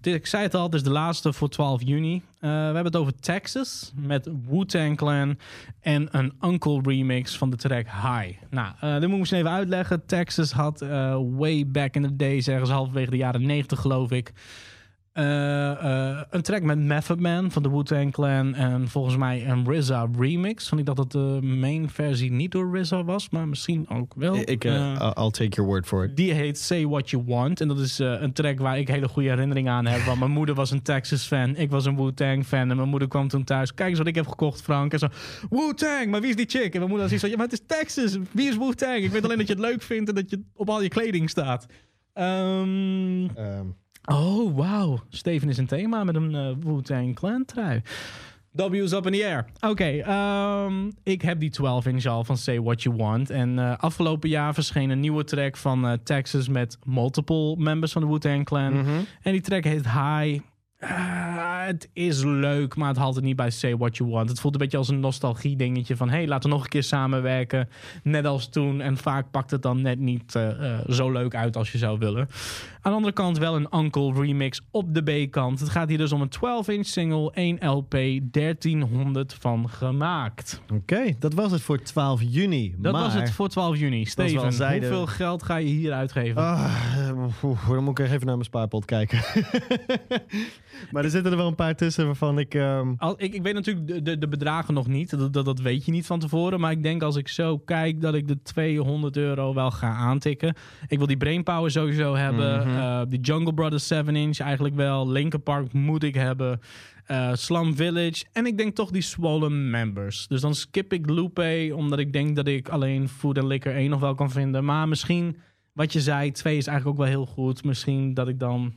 Dit- Ik zei het al, het is de laatste voor 12 juni. Eh, we hebben het over Texas met Wu-Tang Clan en een Uncle remix van de track High. Nou, eh dit moet ik misschien even uitleggen. Texas had eh, way back in the days, ergens halverwege de jaren 90 geloof ik, eh, eh, een track met Method Man van de Wu-Tang Clan en volgens mij een RZA remix. Want ik dacht dat de main versie niet door RZA was, maar misschien ook wel. Ik, eh, Eh, I'll take your word for it. die heet Say What You Want. En dat is eh, een track waar ik hele goede herinneringen aan heb. Want mijn [LAUGHS] moeder was een Texas-fan. Ik was een Wu-Tang fan. En mijn moeder kwam toen thuis. Kijk eens wat ik heb gekocht, Frank. En zo, Wu-Tang, maar wie is die chick? En mijn moeder zei zo, ja, maar het is Texas. Wie is Wu-Tang? Ik weet alleen dat je het leuk vindt en dat je op al je kleding staat. Ehm, oh, wauw. Steven is een thema met een eh, Wu-Tang Clan trui. W's up in the air. Oké, ehm, ik heb die 12 inch al van Say What You Want. En eh, afgelopen jaar verscheen een nieuwe track van eh, Texas met multiple members van de Wu-Tang Clan. mhm. En die track heet High. Ah, het is leuk, maar het haalt het niet bij Say What You Want. Het voelt een beetje als een nostalgie dingetje van... hey, laten we nog een keer samenwerken, net als toen. En vaak pakt het dan net niet eh, eh, zo leuk uit als je zou willen. Aan de andere kant wel een Uncle remix op de B-kant. Het gaat hier dus om een 12-inch single, 1 LP, 1300 van gemaakt. Oké, dat was het voor 12 juni. Dat maar, was het voor 12 juni. Steven, hoeveel geld ga je hier uitgeven? Ah, dan moet ik even naar mijn spaarpot kijken. [LAUGHS] maar er zitten er wel een paar tussen waarvan ik... ehm, Al, ik, ik weet natuurlijk de, de, de bedragen nog niet. Dat, dat, dat weet je niet van tevoren. Maar ik denk als ik zo kijk dat ik de 200 euro wel ga aantikken. Ik wil die Brainpower sowieso hebben. Eh, die Jungle Brothers 7-inch eigenlijk wel. Linkin Park moet ik hebben. Eh, Slum Village. En ik denk toch die Swollen Members. Dus dan skip ik Lupe. Omdat ik denk dat ik alleen Food and Liquor 1 nog wel kan vinden. Maar misschien, wat je zei, 2 is eigenlijk ook wel heel goed. Misschien dat ik dan...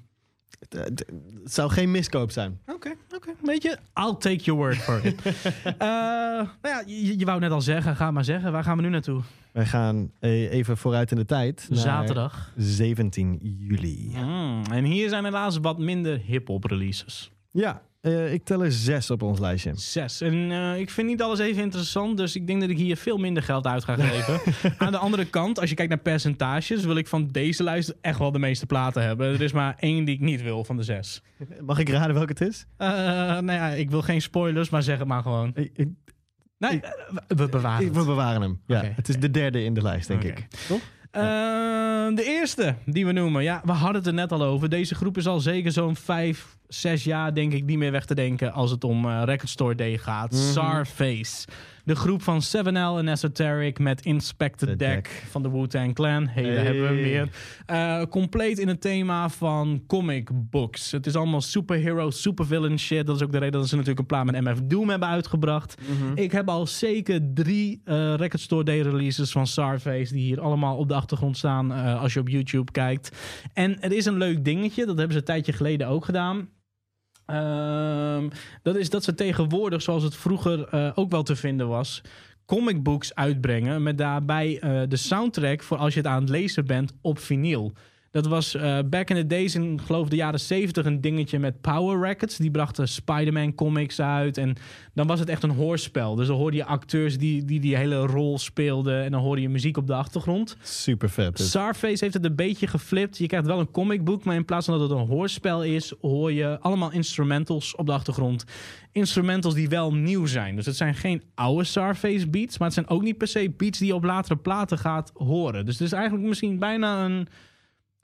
het, het- het zou geen miskoop zijn. Oké, oké. Weet je, I'll take your word for it. [LAUGHS] Eh, nou ja, je, je wou net al zeggen, ga maar zeggen. Waar gaan we nu naartoe? Wij gaan eh, even vooruit in de tijd. Zaterdag. 17 juli. Mm, en hier zijn helaas wat minder hip-hop releases. Ja, eh, ik tel er zes op ons lijstje. Zes. En eh, ik vind niet alles even interessant, dus ik denk dat ik hier veel minder geld uit ga [LAUGHS] geven. Aan de andere kant, als je kijkt naar percentages, wil ik van deze lijst echt wel de meeste platen hebben. Er is maar één die ik niet wil van de zes. Mag ik raden welke het is? Eh, nou ja, ik wil geen spoilers, maar zeg het maar gewoon. Ik- ik- Nee, we bewaren ik- het. we bewaren hem. Ja, Oké. Het is de derde in de lijst, denk ik. Toch? Eh, de eerste die we noemen. Ja, we hadden het er net al over. Deze groep is al zeker zo'n vijf, zes jaar, denk ik, niet meer weg te denken als het om eh, Record Store Day gaat. Mhm. Sarface. De groep van 7L en Esoteric met Inspector The Deck, Deck. van de Wu-Tang Clan. Hey, daar hebben we hem weer. Eh, compleet in het thema van comic books. Het is allemaal superhero, supervillain shit. Dat is ook de reden dat ze natuurlijk een plaat met MF Doom hebben uitgebracht. Ik heb al zeker drie eh Record Store Day releases van Sarface... die hier allemaal op de achtergrond staan eh, als je op YouTube kijkt. En het is een leuk dingetje. Dat hebben ze een tijdje geleden ook gedaan. Ehm, dat is dat ze tegenwoordig, zoals het vroeger eh, ook wel te vinden was... comic books uitbrengen met daarbij eh, de soundtrack... voor als je het aan het lezen bent op vinyl. Dat was eh, back in the days in, geloof de jaren 70 een dingetje met Power Records. Die brachten Spider-Man comics uit. En dan was het echt een hoorspel. Dus dan hoorde je acteurs die die, die hele rol speelden. En dan hoorde je muziek op de achtergrond. Super vet. Dus. Sarface heeft het een beetje geflipt. Je krijgt wel een comicboek, maar in plaats van dat het een hoorspel is, hoor je allemaal instrumentals op de achtergrond. Instrumentals die wel nieuw zijn. Dus het zijn geen oude Sarface beats, maar het zijn ook niet per se beats die je op latere platen gaat horen. Dus het is eigenlijk misschien bijna een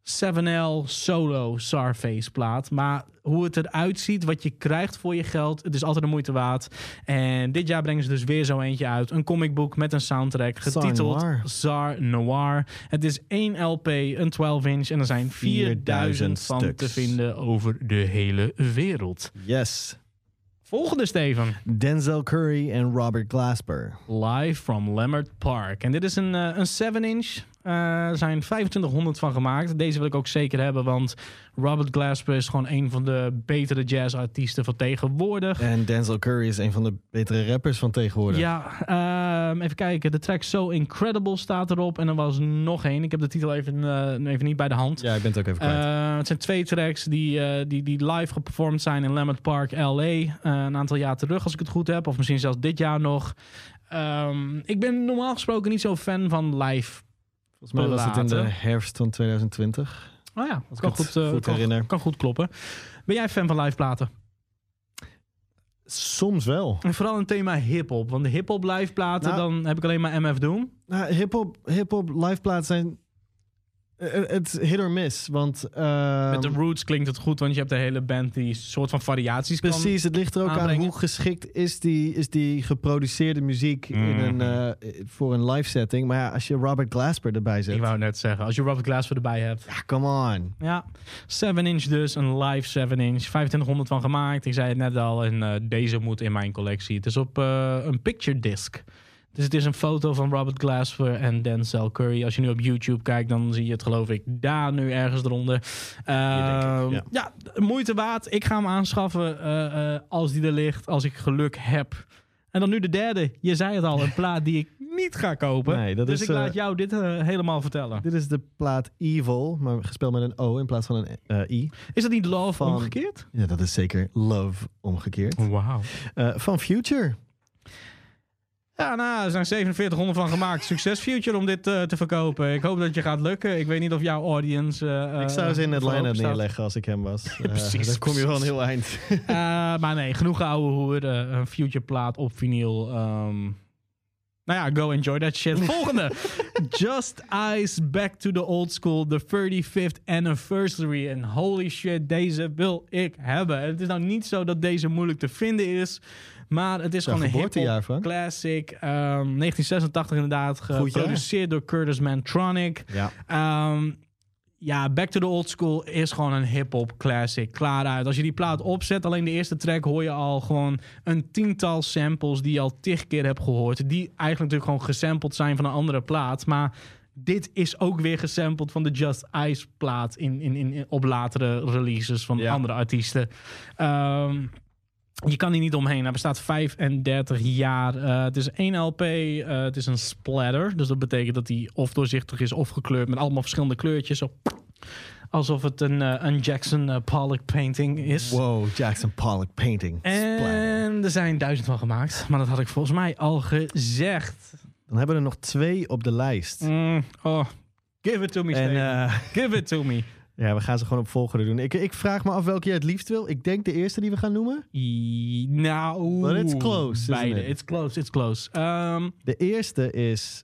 7L solo Sarface plaat. Maar hoe het eruit ziet, wat je krijgt voor je geld, het is altijd de moeite waard. En dit jaar brengen ze dus weer zo eentje uit. Een comicboek met een soundtrack getiteld Noir. Zar Noir. Het is één LP, een 12 inch en er zijn 4000 van stuks. te vinden over de hele wereld. Yes. Volgende Steven. Denzel Curry en Robert Glasper. Live from Lambert Park. En dit is een, eh, een 7 inch. Eh, er zijn 2500 van gemaakt. Deze wil ik ook zeker hebben, want Robert Glasper is gewoon een van de betere jazzartiesten van tegenwoordig. En Denzel Curry is een van de betere rappers van tegenwoordig. Ja, ehm, even kijken. De track So Incredible staat erop. En er was nog één. Ik heb de titel even, eh, even niet bij de hand. Ja, ik ben het ook even kwijt. Uh, het zijn twee tracks die, uh, die, die live geperformed zijn in Lambert Park, LA. Een aantal jaar terug, als ik het goed heb. Of misschien zelfs dit jaar nog. Um, ik ben normaal gesproken niet zo fan van live. Volgens mij was het in de herfst van 2020. Oh ja, dat kan goed, goed kan, goed kloppen. Ben jij fan van live platen? Soms wel. En vooral een thema hip-hop. Want de hip-hop live platen, Nou- dan heb ik alleen maar MF Doom. Nou, hip-hop hip-hop live platen zijn. Eh, Het hit or miss. Want. ehm, Met de Roots klinkt het goed, want je hebt de hele band die soort van variaties kan. Precies, het ligt er ook aan hoe geschikt is die, is die geproduceerde muziek in een, Mhm. eh, voor een live setting. Maar ja, als je Robert Glasper erbij zet. Ik wou net zeggen, als je Robert Glasper erbij hebt. Ja, come on. Ja, 7 inch dus, een live 7 inch. 2500 van gemaakt, ik zei het net al. En eh, deze moet in mijn collectie. Het is op eh, een picture disc. Dus het is een foto van Robert Glasper en Denzel Curry. Als je nu op YouTube kijkt, dan zie je het geloof ik daar nu ergens eronder. Ehm, ja. ja. moeite waard. Ik ga hem aanschaffen eh, eh, als die er ligt, als ik geluk heb. En dan nu de derde. Je zei het al, een plaat die ik [LAUGHS] niet ga kopen. Nee, dat dus is, ik eh, laat jou dit eh, helemaal vertellen. Dit is de plaat Evil, maar gespeeld met een O in plaats van een eh, I. Is dat niet Love Van- omgekeerd? Ja, dat is zeker Love omgekeerd. Wauw. Eh, van Future. Ja, nou, er zijn 4700 van gemaakt. Succes Future om dit eh, te verkopen. Ik hoop dat je gaat lukken. Ik weet niet of jouw audience... eh, ik zou ze in eh, Atlanta voorop staat. neerleggen als ik hem was. [LAUGHS] Eh, precies, Dan kom je wel een heel eind. [LAUGHS] Eh, maar nee, genoeg ouwe hoer. eh, een Future plaat op vinyl. ehm. nou ja, go enjoy that shit. [LAUGHS] Volgende. Just Ice Back to the Old School. The 35th anniversary. En holy shit, deze wil ik hebben. En het is nou niet zo dat deze moeilijk te vinden is. Maar het is gewoon een geboortejaar, Frank. classic. ehm, 1986 inderdaad. Goed jaar. Geproduceerd door Curtis Mantronic. Ja. Ehm, ja, Back to the Old School is gewoon een hip-hop classic. Klaar uit. Als je die plaat opzet, alleen de eerste track hoor je al gewoon een tiental samples die je al tig keer hebt gehoord. Die eigenlijk natuurlijk gewoon gesampled zijn van een andere plaat. Maar dit is ook weer gesampled van de Just Ice plaat in, in, in, in- op latere releases van Ja. andere artiesten. Ehm, je kan hier niet omheen. Hij bestaat 35 jaar. Eh, het is één LP. eh, het is een splatter. Dus dat betekent dat hij of doorzichtig is of gekleurd met allemaal verschillende kleurtjes. Zo, alsof het een, eh, een Jackson Pollock painting is. Wow, Jackson Pollock painting. Splatter. En er zijn duizend van gemaakt. Maar dat had ik volgens mij al gezegd. Dan hebben we er nog twee op de lijst. Mm, oh, give it to me, En Steven. Give it to me. [LAUGHS] ja, we gaan ze gewoon op volgorde doen. Ik, ik vraag me af welke je het liefst wil. Ik denk de eerste die we gaan noemen. I- Nou, But it's close, Beide. it? It's close, it's close. Ehm, De eerste is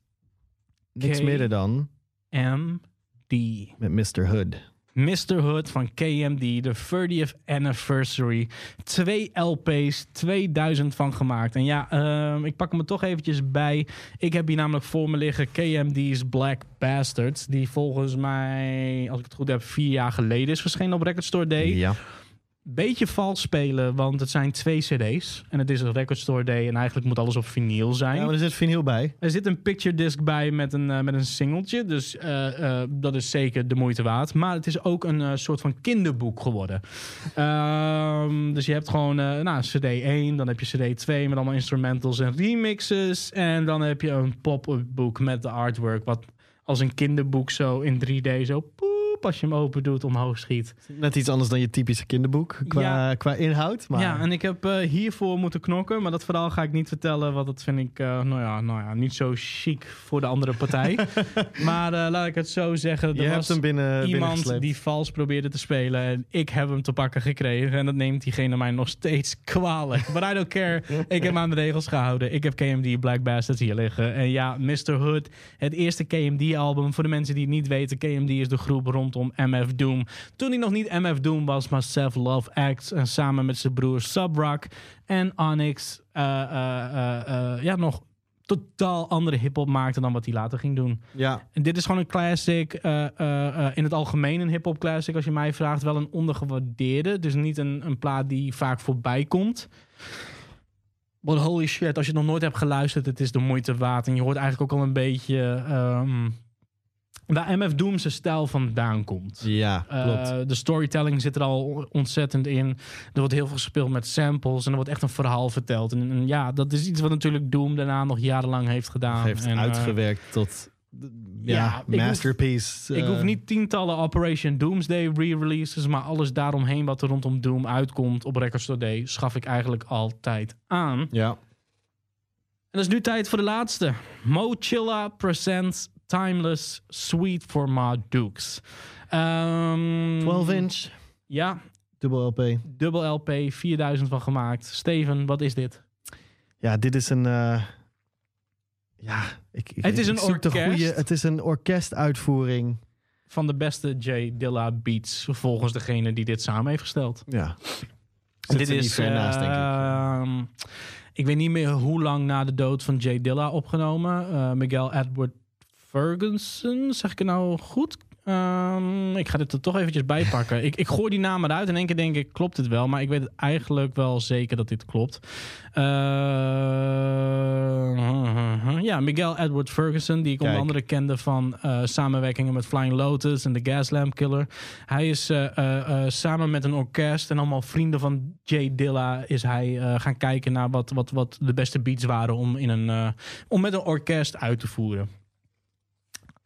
niks minder dan MD. met Mr. Hood. Mr. Hood van KMD, de 30th anniversary. Twee LP's, 2000 van gemaakt. En ja, ehm, ik pak er toch eventjes bij. Ik heb hier namelijk voor me liggen KMD's Black Bastards. Die volgens mij, als ik het goed heb, vier jaar geleden is verschenen op Record Store Day. Ja. Beetje vals spelen, want het zijn twee CD's. En het is een Record Store Day en eigenlijk moet alles op vinyl zijn. ja, maar er zit vinyl bij. Er zit een picture disc bij met een, eh, met een singeltje. Dus eh, eh, dat is zeker de moeite waard. Maar het is ook een soort van kinderboek geworden. Ehm, dus je hebt gewoon nou, CD 1, dan heb je CD 2 met allemaal instrumentals en remixes. En dan heb je een pop-up boek met de artwork. Wat als een kinderboek zo in 3D zo poep, als je hem open doet omhoog schiet. Net iets anders dan je typische kinderboek qua, Ja. qua inhoud. Maar Ja, en ik heb eh, hiervoor moeten knokken, maar dat verhaal ga ik niet vertellen, want dat vind ik eh, nou ja, nou ja, niet zo chic voor de andere partij. [LAUGHS] maar eh, laat ik het zo zeggen, je er hebt was hem binnen, iemand die vals probeerde te spelen en ik heb hem te pakken gekregen en dat neemt diegene mij nog steeds kwalijk. But I don't care, ik heb aan de regels gehouden. Ik heb KMD Black Bastards hier liggen. En ja, Mr. Hood, het eerste KMD-album. Voor de mensen die het niet weten, KMD is de groep rondom MF Doom. Toen hij nog niet MF Doom was, maar Self Love Acts. En samen met zijn broer Subrock en Onyx, eh, eh, eh, ja, nog totaal andere hip-hop maakte dan wat hij later ging doen. Ja, En dit is gewoon een classic. in het algemeen een hip-hop classic, als je mij vraagt. Wel een ondergewaardeerde. Dus niet een, een plaat die vaak voorbij komt. But holy shit, als je het nog nooit hebt geluisterd, het is de moeite waard. En je hoort eigenlijk ook al een beetje. ehm, waar MF Doom zijn stijl vandaan komt. Ja, klopt. Uh, de storytelling zit er al ontzettend in. Er wordt heel veel gespeeld met samples en er wordt echt een verhaal verteld. En, en ja, dat is iets wat natuurlijk Doom daarna nog jarenlang heeft gedaan. heeft en, uh, uitgewerkt tot ja, Ja, ik masterpiece. ik eh, hoef niet tientallen Operation Doomsday re-releases, maar alles daaromheen wat er rondom Doom uitkomt op Record Store Day, schaf ik eigenlijk altijd aan. Ja. En dat is nu tijd voor de laatste. Mochilla presents Timeless Sweet for Ma Dukes. Ehm, 12 inch, Ja, dubbel LP. dubbel LP, 4000 van gemaakt. Steven, wat is dit? Ja, dit is een. eh, ja, ik, ik, Het is ik een zoek de orkest. goeie- het is een orkestuitvoering. Van de beste J Dilla beats, volgens degene die dit samen heeft gesteld. Ja. dit niet is, ver naast, denk ik. ehm, ik weet niet meer hoe lang na de dood van J Dilla opgenomen. Eh, Miguel Edward Ferguson, zeg ik het nou goed? Ehm, ik ga dit er toch eventjes bij pakken. ik, ik gooi die naam eruit en in één keer denk ik, klopt dit wel? Maar ik weet eigenlijk wel zeker dat dit klopt. Eh, ja, Miguel Edward Ferguson, die ik onder andere kende van eh, samenwerkingen met Flying Lotus en The Gaslamp Killer. Hij is eh, eh, samen met een orkest en allemaal vrienden van Jay Dilla is hij gaan kijken naar wat, wat, wat de beste beats waren om, in een, om met een orkest uit te voeren.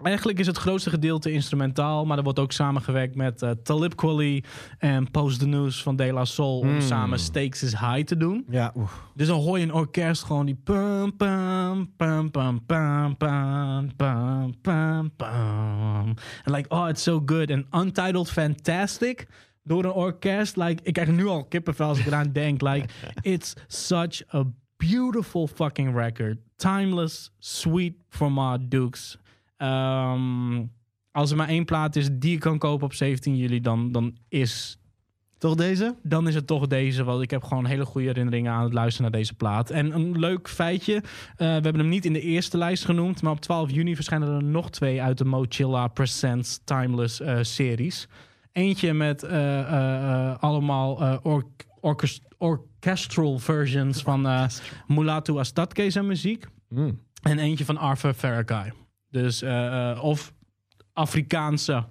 Eigenlijk is het grootste gedeelte instrumentaal, maar er wordt ook samengewerkt met eh, Talib Kweli en Post the News van De La Soul om Hmm. samen Stakes is High te doen. Ja. Dus dan hoor je een orkest gewoon die pam pam pam pam pam pam pam pam pam. En like, oh, it's so good. En Untitled Fantastic door een orkest. Like, ik krijg nu al kippenvel als ik eraan [LAUGHS] denk. Like, it's such a beautiful fucking record. Timeless, sweet for Ma Dukes. Ehm, als er maar één plaat is die ik kan kopen op 17 juli, dan, dan is Toch deze? dan is het toch deze. Want ik heb gewoon hele goede herinneringen aan het luisteren naar deze plaat. En een leuk feitje. eh, we hebben hem niet in de eerste lijst genoemd. Maar op 12 juni verschijnen er nog twee uit de Mochilla Presents Timeless eh, series. Eentje met eh, allemaal eh, orkest- orchestral versions van Mulatu Astatke zijn muziek. Mm. En eentje van Arthur Farrakay. Dus eh, eh, of Afrikaanse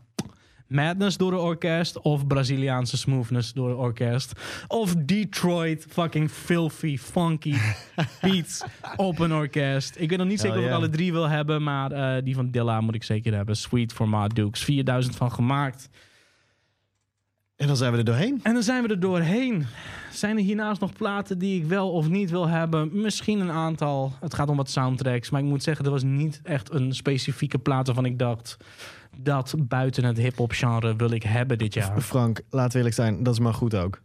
madness door een orkest. Of Braziliaanse smoothness door een orkest. Of Detroit fucking filthy, funky [LAUGHS] beats op een orkest. Ik weet nog niet zeker of ik alle drie wil hebben. Maar eh, die van Dilla moet ik zeker hebben. Sweet for Ma Dukes. 4000 van gemaakt. En dan zijn we er doorheen. En dan zijn we er doorheen. Zijn er hiernaast nog platen die ik wel of niet wil hebben? Misschien een aantal. Het gaat om wat soundtracks. Maar ik moet zeggen, er was niet echt een specifieke plaat waarvan ik dacht... dat buiten het hip-hop genre wil ik hebben dit jaar. Frank, we eerlijk zijn, dat is maar goed ook.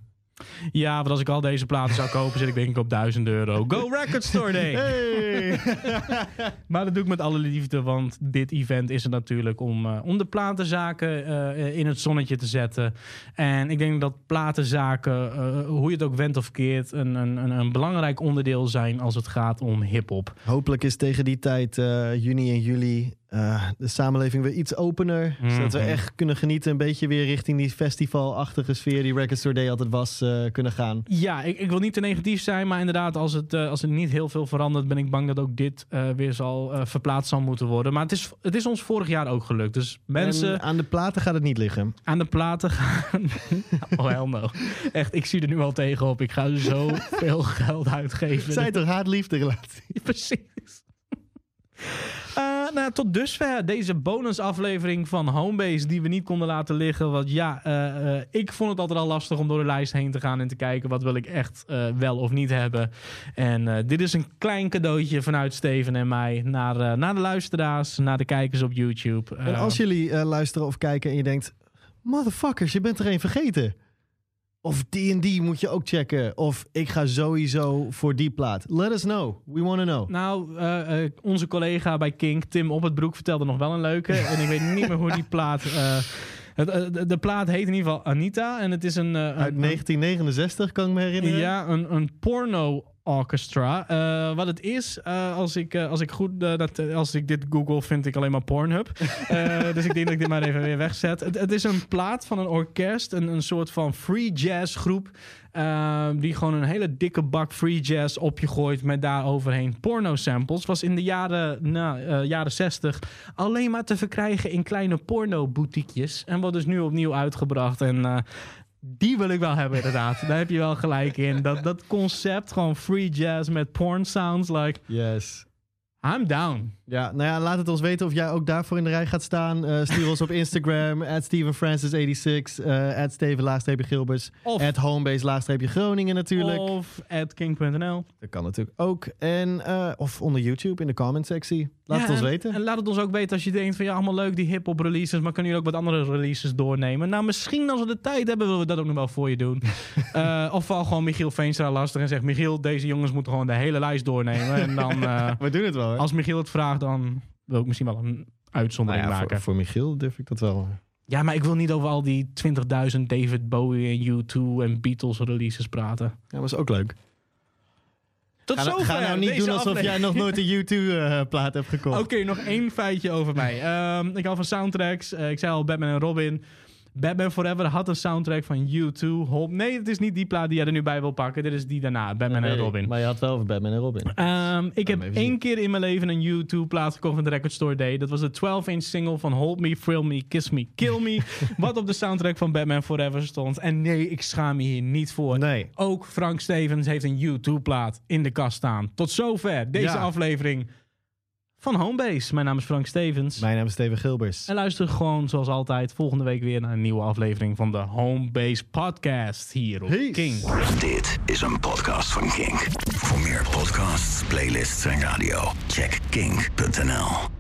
Ja, want als ik al deze platen zou kopen, zit ik denk ik op 1000 euro. Go Record Store Day! Hey! [LAUGHS] Maar dat doe ik met alle liefde, want dit event is er natuurlijk om, eh, om de platenzaken eh, in het zonnetje te zetten. En ik denk dat platenzaken, eh, hoe je het ook wendt of keert, een, een, een, belangrijk onderdeel zijn als het gaat om hip-hop. Hopelijk is tegen die tijd, juni en juli, eh, de samenleving weer iets opener. Zodat we Mhm. echt kunnen genieten, een beetje weer richting die festivalachtige sfeer die Record Store Day altijd was, eh, kunnen gaan. Ja, ik, ik wil niet te negatief zijn, maar inderdaad, als het, eh, als het niet heel veel verandert, ben ik bang dat ook dit weer zal verplaatst zal moeten worden. Maar het is, het is ons vorig jaar ook gelukt. Dus mensen. En aan de platen gaat het niet liggen. aan de platen gaan. [LAUGHS] oh, hell no. Echt, ik zie er nu al tegenop. Ik ga zoveel [LAUGHS] geld uitgeven. Zij toch haat-liefde relatie? [LAUGHS] Precies. Eh, nou, tot dusver deze bonusaflevering van Homebase die we niet konden laten liggen. Want ja, eh, eh, ik vond het altijd al lastig om door de lijst heen te gaan en te kijken wat wil ik echt eh, wel of niet hebben. En dit is een klein cadeautje vanuit Steven en mij naar, naar de luisteraars, naar de kijkers op YouTube. En als jullie luisteren of kijken en je denkt... Motherfuckers, je bent er een vergeten. Of D&D moet je ook checken. Of ik ga sowieso voor die plaat. Let us know. We want to know. Nou, eh, eh, onze collega bij Kink, Tim Op het Broek, vertelde nog wel een leuke. [LAUGHS] en ik weet niet meer hoe die plaat. eh, het, de, plaat heet in ieder geval Anita. En het is een. eh, Uit een- 1969 kan ik me herinneren. Ja, een, een porno Orchestra. Eh, wat het is, eh, als, ik, eh, als ik goed, dat, als ik dit google, vind ik alleen maar Pornhub. [LAUGHS] Dus ik denk dat ik dit maar even weer wegzet. Het, het is een plaat van een orkest, een, een soort van free jazz groep. die gewoon een hele dikke bak free jazz op je gooit met daar overheen porno samples. Was in de jaren, nou, jaren 60 alleen maar te verkrijgen in kleine porno boutiquejes. En wordt dus nu opnieuw uitgebracht. En die wil ik wel hebben, inderdaad. Daar heb je wel gelijk in. Dat, dat concept, gewoon free jazz met porn sounds, like, Yes. I'm down. Ja, nou ja, laat het ons weten of jij ook daarvoor in de rij gaat staan. Eh, stuur ons op Instagram, [LAUGHS] at StevenFrancis86, uh, at Steven-Gilbers, Of, at Homebase-Groningen natuurlijk. of at king.nl. Dat kan natuurlijk ook. En, eh, of onder YouTube in de comment sectie. Laat Ja, het ons en- weten. En laat het ons ook weten als je denkt van ja, allemaal leuk die hip-hop releases, maar kunnen jullie ook wat andere releases doornemen? Nou, misschien als we de tijd hebben, willen we dat ook nog wel voor je doen. [LAUGHS] Eh, of val gewoon Michiel Veenstra lastig en zeg: Michiel, deze jongens moeten gewoon de hele lijst doornemen. En dan, [LAUGHS] eh, We doen het wel, hè? Als Michiel het vraagt, dan wil ik misschien wel een Nou uitzondering ja, maken. voor, voor Michiel durf ik dat wel. Ja, maar ik wil niet over al die 20.000 David Bowie en U2 en Beatles releases praten. Ja, was ook leuk. Tot Ga, nou- zover ga nou niet doen alsof aflevering. jij nog nooit een U2-plaat hebt gekocht. Oké, nog één feitje over mij. Ehm, ik hou van soundtracks. Eh, ik zei al Batman en Robin. Batman Forever had een soundtrack van U2. Hop. Nee, het is niet die plaat die jij er nu bij wil pakken. Dit is die daarna, Batman en Robin. Maar je had wel over Batman en Robin. Ehm, ik heb één zien. keer in mijn leven een U2-plaat gekocht van de Record Store Day. Dat was de 12-inch single van Hold Me, Thrill Me, Kiss Me, Kill Me. [LAUGHS] wat op de soundtrack van Batman Forever stond. En nee, ik schaam me hier niet voor. Nee. Ook Frank Stevens heeft een U2-plaat in de kast staan. Tot zover deze Ja. aflevering van Homebase. Mijn naam is Frank Stevens. Mijn naam is Steven Gilbers. En luister gewoon zoals altijd volgende week weer naar een nieuwe aflevering van de Homebase Podcast hier op Peace. King. Dit is een podcast van Kink. Voor meer podcasts, playlists en radio, check kink.nl.